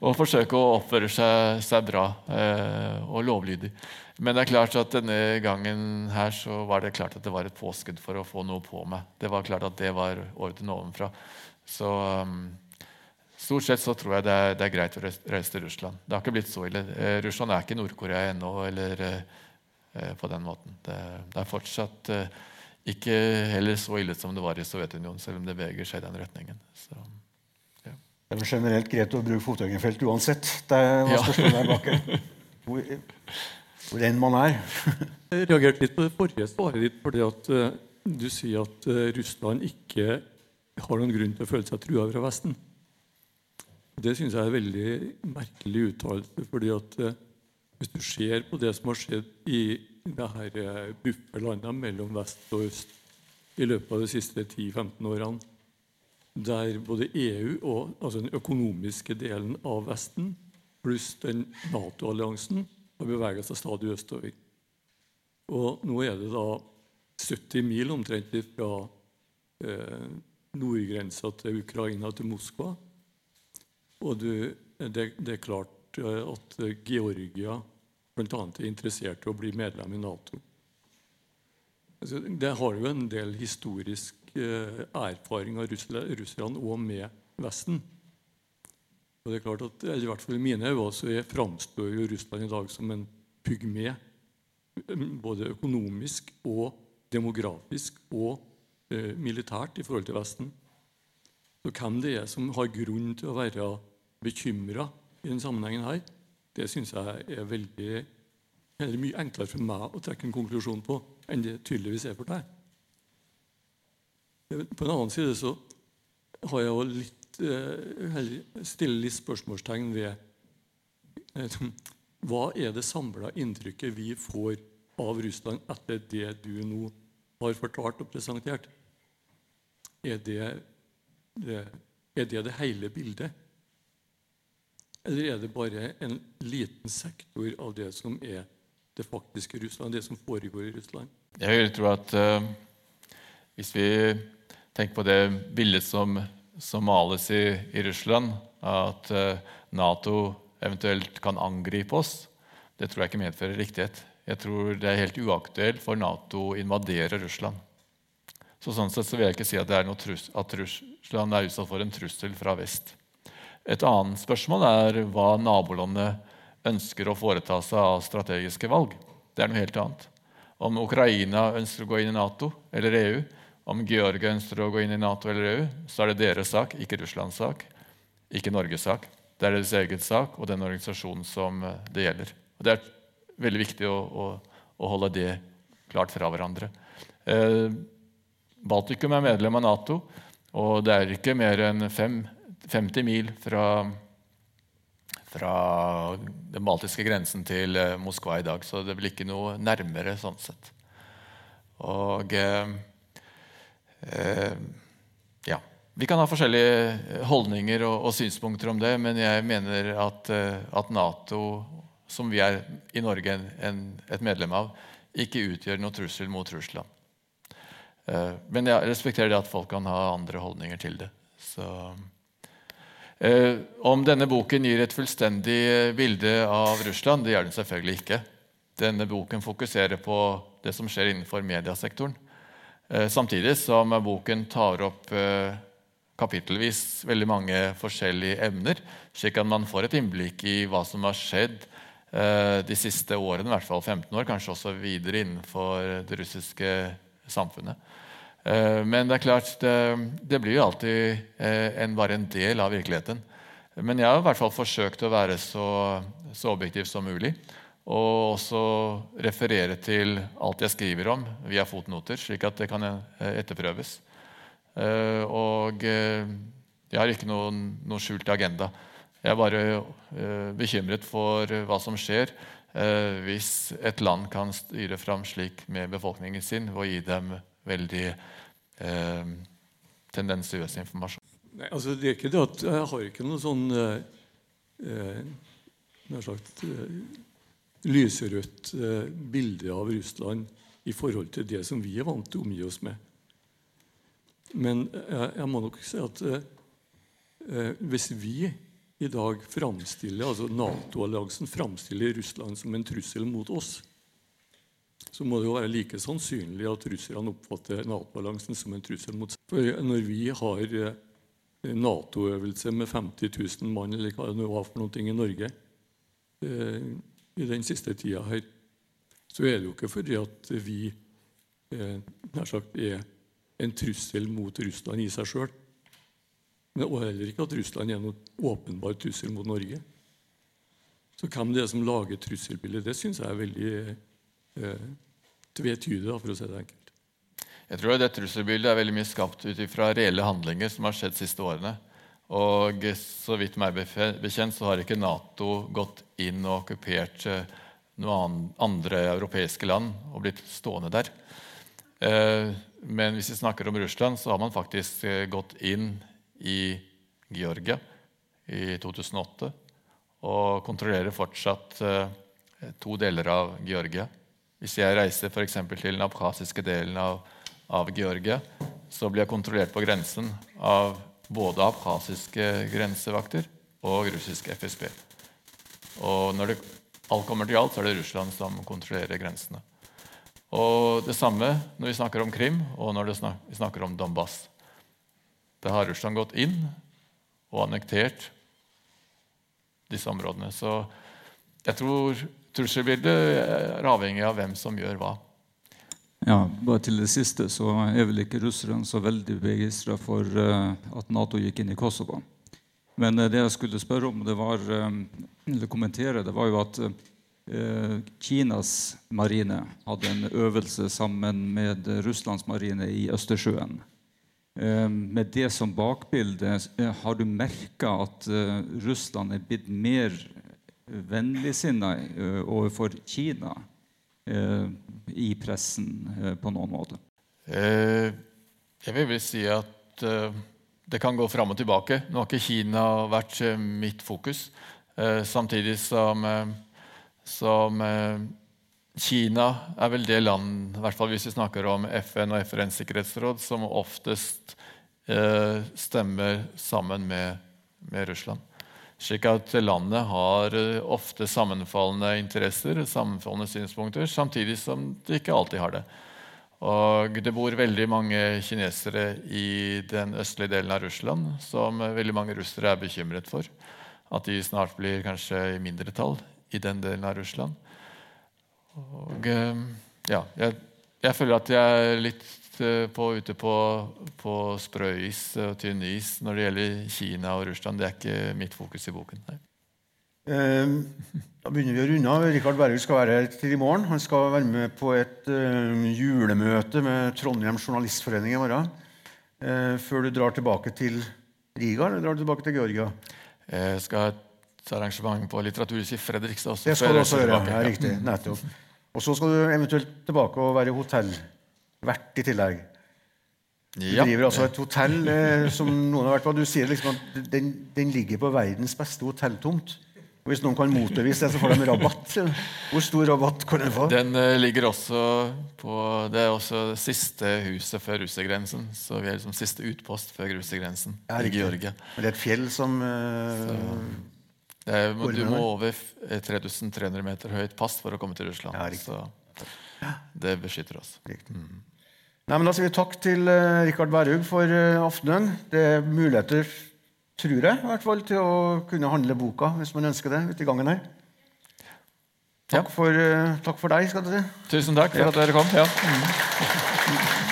og forsøke å oppføre seg, seg bra eh, og lovlydig. Men det er klart at denne gangen her så var det klart at det var et påskudd for å få noe på meg. Det var klart at det var orden ovenfra. Så um, stort sett så tror jeg det er, det er greit å reise til Russland. Det har ikke blitt så ille. Eh, Russland er ikke Nord-Korea ennå eller eh, eh, på den måten. Det, det er fortsatt eh, ikke heller så ille som det var i Sovjetunionen, selv om det beveger seg i den retningen. Så, Det er vel generelt greit å bruke fotgjengerfelt uansett. Det er Ja. spørsmålet der bak. Hvor, hvor enn man er. Jeg reagerte litt på det forrige svaret ditt, fordi at eh, du sier at eh, Russland ikke har noen grunn til å føle seg trua fra Vesten. Det syns jeg er en veldig merkelig uttalelse. fordi at eh, hvis du ser på det som har skjedd i det her bufferlandene mellom vest og øst i løpet av de siste 10-15 årene, der både EU og altså den økonomiske delen av Vesten pluss den Nato-alliansen har beveget seg stadig østover. Og nå er det da 70 mil omtrent fra eh, nordgrensa til Ukraina til Moskva. Og du, det, det er klart eh, at Georgia bl.a. er interessert i å bli medlem i Nato. Altså, det har jo en del historisk erfaring av russerne og med Vesten. Og det er klart at, i hvert fall I mine øyne så framstår jo Russland i dag som en pygme både økonomisk og demografisk og eh, militært i forhold til Vesten. Så hvem det er som har grunn til å være bekymra i denne sammenhengen, her, det syns jeg er veldig mye enklere for meg å trekke en konklusjon på enn det tydeligvis er for deg. På en annen side så har jeg også litt, eh, stiller litt spørsmålstegn ved eh, hva er det samla inntrykket vi får av Russland etter det du nå har fortalt og presentert? Er det det, er det det hele bildet? Eller er det bare en liten sektor av det som er det faktiske Russland, det som foregår i Russland? Jeg vil tro at uh, hvis vi tenker på det bildet som, som males i, i Russland, at eh, Nato eventuelt kan angripe oss, det tror jeg ikke medfører riktighet. Jeg tror det er helt uaktuelt for Nato å invadere Russland. Så sånn sett så vil jeg ikke si at, trus at Russland er utsatt for en trussel fra vest. Et annet spørsmål er hva nabolandet ønsker å foreta seg av strategiske valg. Det er noe helt annet. Om Ukraina ønsker å gå inn i Nato eller EU, om Georgia ønsker å gå inn i Nato eller EU, så er det deres sak, ikke Russlands sak, ikke Norges sak. Det er deres egen sak og den organisasjonen som eh, det gjelder. Og Det er veldig viktig å, å, å holde det klart fra hverandre. Eh, Baltikum er medlem av Nato, og det er ikke mer enn fem, 50 mil fra, fra den baltiske grensen til eh, Moskva i dag, så det blir ikke noe nærmere sånn sett. Og eh, ja. Vi kan ha forskjellige holdninger og, og synspunkter om det, men jeg mener at, eh, at Nato, som vi er i Norge en, en, et medlem av, ikke utgjør noe trussel mot Russland. Eh, Men jeg respekterer det at folk kan ha andre holdninger til det. Så, eh, om denne boken gir et fullstendig eh, bilde av Russland, det gjør den selvfølgelig ikke. Denne boken fokuserer på det som skjer innenfor mediasektoren. Eh, samtidig som boken tar opp eh, kapittelvis veldig mange forskjellige emner, slik at man får et innblikk i hva som har skjedd eh, de siste årene, i hvert fall 15 år, kanskje også videre innenfor det russiske samfunnet. Men det er klart, det, det blir jo alltid en, bare en del av virkeligheten. Men jeg har i hvert fall forsøkt å være så, så objektiv som mulig. Og også referere til alt jeg skriver om via fotnoter, slik at det kan eh, etterprøves. Eh, og eh, jeg har ikke noen, noen skjult agenda. Jeg er bare bekymret for hva som skjer hvis et land kan styre fram slik med befolkningen sin og gi dem veldig eh, tendensiøs informasjon. Nei, altså det er ikke det at Jeg har ikke noe sånn eh, sagt lyserødt eh, bilde av Russland i forhold til det som vi er vant til å omgi oss med. Men jeg, jeg må nok si at eh, eh, hvis vi i dag framstiller, altså Nato-alliansen framstiller Russland som en trussel mot oss, så må det jo være like sannsynlig at russerne oppfatter Nato-alliansen som en trussel mot seg. For når vi har eh, Nato-øvelse med 50 000 mann eller hva det nå var for noe i Norge eh, i den siste tida her, så er det jo ikke fordi at vi eh, nær sagt er en trussel mot Russland i seg sjøl. Og heller ikke at Russland er noen åpenbar trussel mot Norge. Så hvem det er som lager trusselbildet, det syns jeg er veldig eh, tvetydig, for å si det enkelt. Jeg tror det trusselbildet er veldig mye skapt ut fra reelle handlinger som har skjedd de siste årene. Og så vidt meg bekjent så har ikke Nato gått inn og okkupert eh, noen andre europeiske land og blitt stående der. Eh, men hvis vi snakker om Russland, så har man faktisk eh, gått inn i Georgia i 2008 og kontrollerer fortsatt to deler av Georgia. Hvis jeg reiser for til den abkhasiske delen av, av, Georgia, så blir jeg kontrollert på grensen av både abkhasiske grensevakter og russisk FSB. Og når det, alt kommer til alt, så er det Russland som kontrollerer grensene. Og det samme når vi snakker om Krim, og når snak, vi snakker om Donbass. Da har Russland gått inn og annektert disse områdene. Så jeg tror trusselbildet er avhengig av hvem som gjør hva. Ja, bare til det siste så er vel ikke russerne så veldig begeistra for uh, at Nato gikk inn i Kosovo. Men uh, det jeg skulle spørre om, var, uh, eller kommentere, det var jo at Kinas marine hadde en øvelse sammen med Russlands marine i Østersjøen. Med det som bakbilde, har du merka at Russland er blitt mer vennligsinna overfor Kina i pressen på noen måte? Jeg vil vel si at det kan gå fram og tilbake. Nå har ikke Kina vært mitt fokus. Samtidig som, som Kina er vel det land, i hvert fall hvis vi snakker om FN og FNs sikkerhetsråd, som oftest stemmer sammen med, med Russland. Slik at landet har eh, ofte sammenfallende interesser, sammenfallende synspunkter, samtidig som det ikke alltid har det. Og det bor veldig mange kinesere i den østlige delen av Russland som veldig mange russere er bekymret for. At de snart blir kanskje i mindretall i den delen av Russland. Og eh, ja, jeg, jeg føler at jeg er litt Eh, på, ute på, på sprøis og tynn is når det gjelder Kina og Russland. Det er ikke mitt fokus i boken. Nei. da begynner vi å runde av. Rikard Berger skal være her til i morgen. Han skal være med på et uh, julemøte med Trondheim Journalistforening i morgen. Uh, før du drar tilbake til Riga eller drar du tilbake til Georgia? Jeg skal ha et arrangement på Litteraturhuset i Fredrikstad. også. Det skal du også gjøre. Ja, riktig, nettopp. Og så skal du eventuelt tilbake og være hotell vært i tillegg. Du ja. driver altså et hotell eh, som noen har vært på. Du sier liksom at den, den, ligger på verdens beste hotelltomt. Og Hvis noen kan motbevise det, så får de rabatt. Hvor stor rabatt kan de få? Den uh, ligger også på Det er også det siste huset før russergrensen. Så vi er liksom siste utpost før russergrensen ja, i Georgia. Det er et fjell som uh, er, Du må over 3300 meter høyt pass for å komme til Russland. Ja, så det beskytter oss. Mm. Nei, men Da sier vi takk til uh, Rikard Bærhaug for uh, aftenen. Det er muligheter, tror jeg, i hvert fall, til å kunne handle boka hvis man ønsker det. ute i gangen her. Takk, for, uh, takk for deg, skal du si. Tusen takk for at dere kom. Ja.